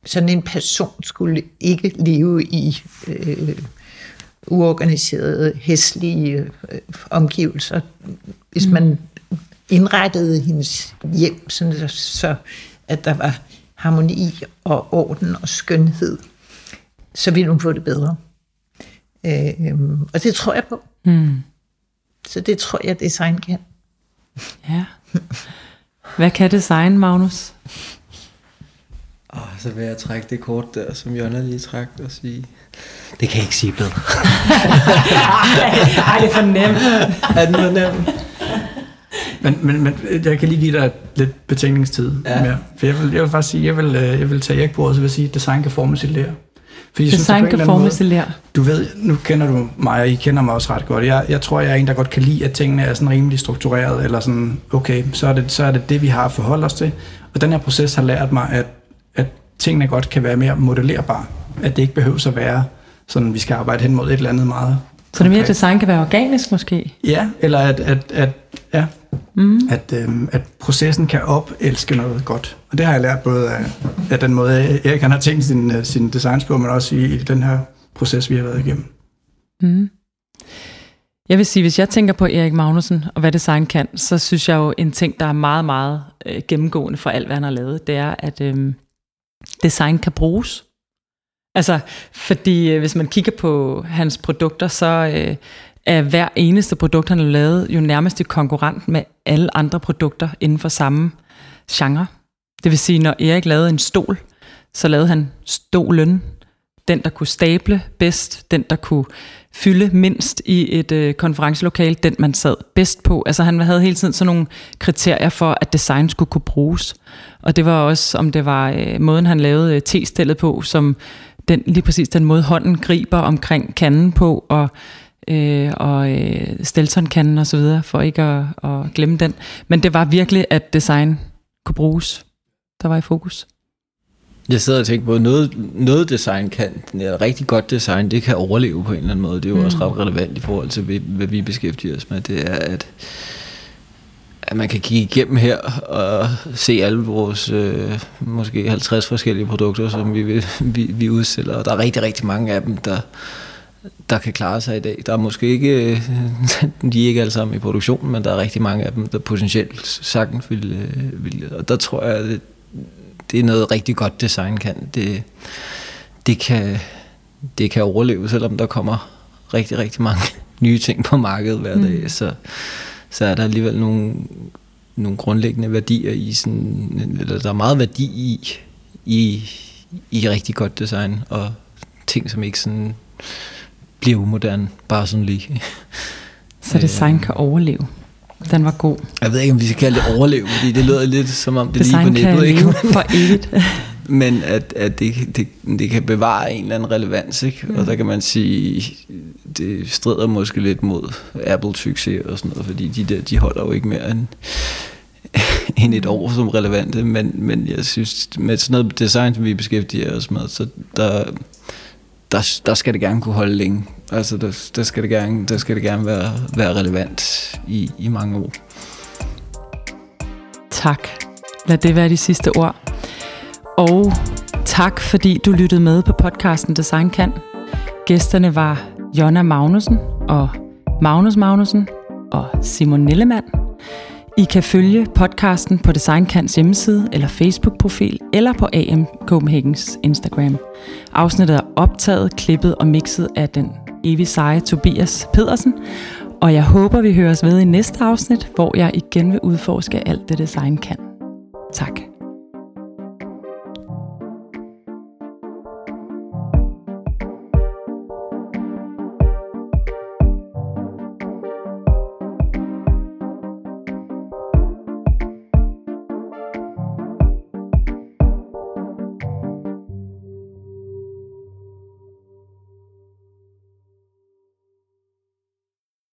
Sådan en person skulle ikke leve i øh, uorganiserede, hæslige øh, omgivelser. Hvis mm. man indrettede hendes hjem, sådan så at der var harmoni og orden og skønhed, så ville hun få det bedre. Øh, og det tror jeg på. Mm. Så det tror jeg, design kan. Ja. Hvad kan design, Magnus? Oh, så vil jeg trække det kort der, som Jonna lige trak, og sige, det kan jeg ikke sige bedre. Ej, det er for nemt. er det for nemt? Men, men, men jeg kan lige give dig lidt betænkningstid ja. mere. For jeg vil, jeg vil faktisk sige, jeg vil, øh, jeg vil tage Erik på, og så vil sige, at design kan formes i lære. Fordi Design synes, kan formes i lær. Du ved, nu kender du mig, og I kender mig også ret godt. Jeg, jeg tror, jeg er en, der godt kan lide, at tingene er sådan rimelig struktureret, eller sådan, okay, så er det så er det, det, vi har at forholde os til. Og den her proces har lært mig, at tingene godt kan være mere modellerbare. At det ikke behøver at være sådan, vi skal arbejde hen mod et eller andet meget så det mere design kan være organisk måske? Ja, eller at, at, at, ja, mm. at, øhm, at processen kan opelske noget godt. Og det har jeg lært både af, af den måde, Erik han har tænkt sin, øh, sin designs på, men også i, i den her proces, vi har været igennem. Mm. Jeg vil sige, hvis jeg tænker på Erik Magnussen og hvad design kan, så synes jeg jo en ting, der er meget, meget øh, gennemgående for alt, hvad han har lavet, det er, at øh, design kan bruges. Altså, fordi øh, hvis man kigger på hans produkter, så øh, er hver eneste produkt, han har lavet, jo nærmest i konkurrent med alle andre produkter inden for samme genre. Det vil sige, når Erik lavede en stol, så lavede han stolen, den der kunne stable bedst, den der kunne fylde mindst i et øh, konferencelokale, den man sad bedst på. Altså han havde hele tiden sådan nogle kriterier for, at design skulle kunne bruges. Og det var også, om det var øh, måden, han lavede øh, te-stillet på, som den, lige præcis den måde, hånden griber omkring kanden på, og, øh, og øh, Stelton-kanden og så videre, for ikke at, at glemme den. Men det var virkelig, at design kunne bruges, der var i fokus. Jeg sidder og tænker på, at noget, noget design kan, rigtig godt design, det kan overleve på en eller anden måde. Det er jo mm. også ret relevant i forhold til, hvad vi beskæftiger os med. Det er, at at man kan kigge igennem her og se alle vores øh, måske 50 forskellige produkter, som vi, vi, vi udstiller. Og der er rigtig, rigtig mange af dem, der, der kan klare sig i dag. Der er måske ikke, øh, de er ikke alle sammen i produktion, men der er rigtig mange af dem, der potentielt sagtens vil, øh, vil og der tror jeg, at det, er noget rigtig godt design kan. Det, det kan. det kan overleve, selvom der kommer rigtig, rigtig mange nye ting på markedet hver dag. Mm. Så, så er der alligevel nogle, nogle grundlæggende værdier i sådan, eller der er meget værdi i, i, i rigtig godt design, og ting, som ikke sådan bliver umoderne, bare sådan lige. Så design kan overleve. Den var god. Jeg ved ikke, om vi skal kalde det overleve, fordi det lyder lidt som om det design lige på nettet. Leve for evigt. Men at, at det, det, det kan bevare en eller anden relevans, ikke? Mm. Og der kan man sige, det strider måske lidt mod Apple-succes og sådan noget, fordi de der, de holder jo ikke mere end, end et år som relevante, men, men jeg synes, med sådan noget design, som vi beskæftiger os med, så der, der, der skal det gerne kunne holde længe. Altså, der, der skal det gerne, der skal det gerne være, være relevant i, i mange år. Tak. Lad det være de sidste ord. Og tak, fordi du lyttede med på podcasten Design Kan. Gæsterne var Jonna Magnussen og Magnus Magnussen og Simon Nillemann. I kan følge podcasten på Designkants hjemmeside eller Facebook-profil eller på AM Copenhagens Instagram. Afsnittet er optaget, klippet og mixet af den evig seje Tobias Pedersen, og jeg håber, vi høres ved i næste afsnit, hvor jeg igen vil udforske alt det design kan. Tak.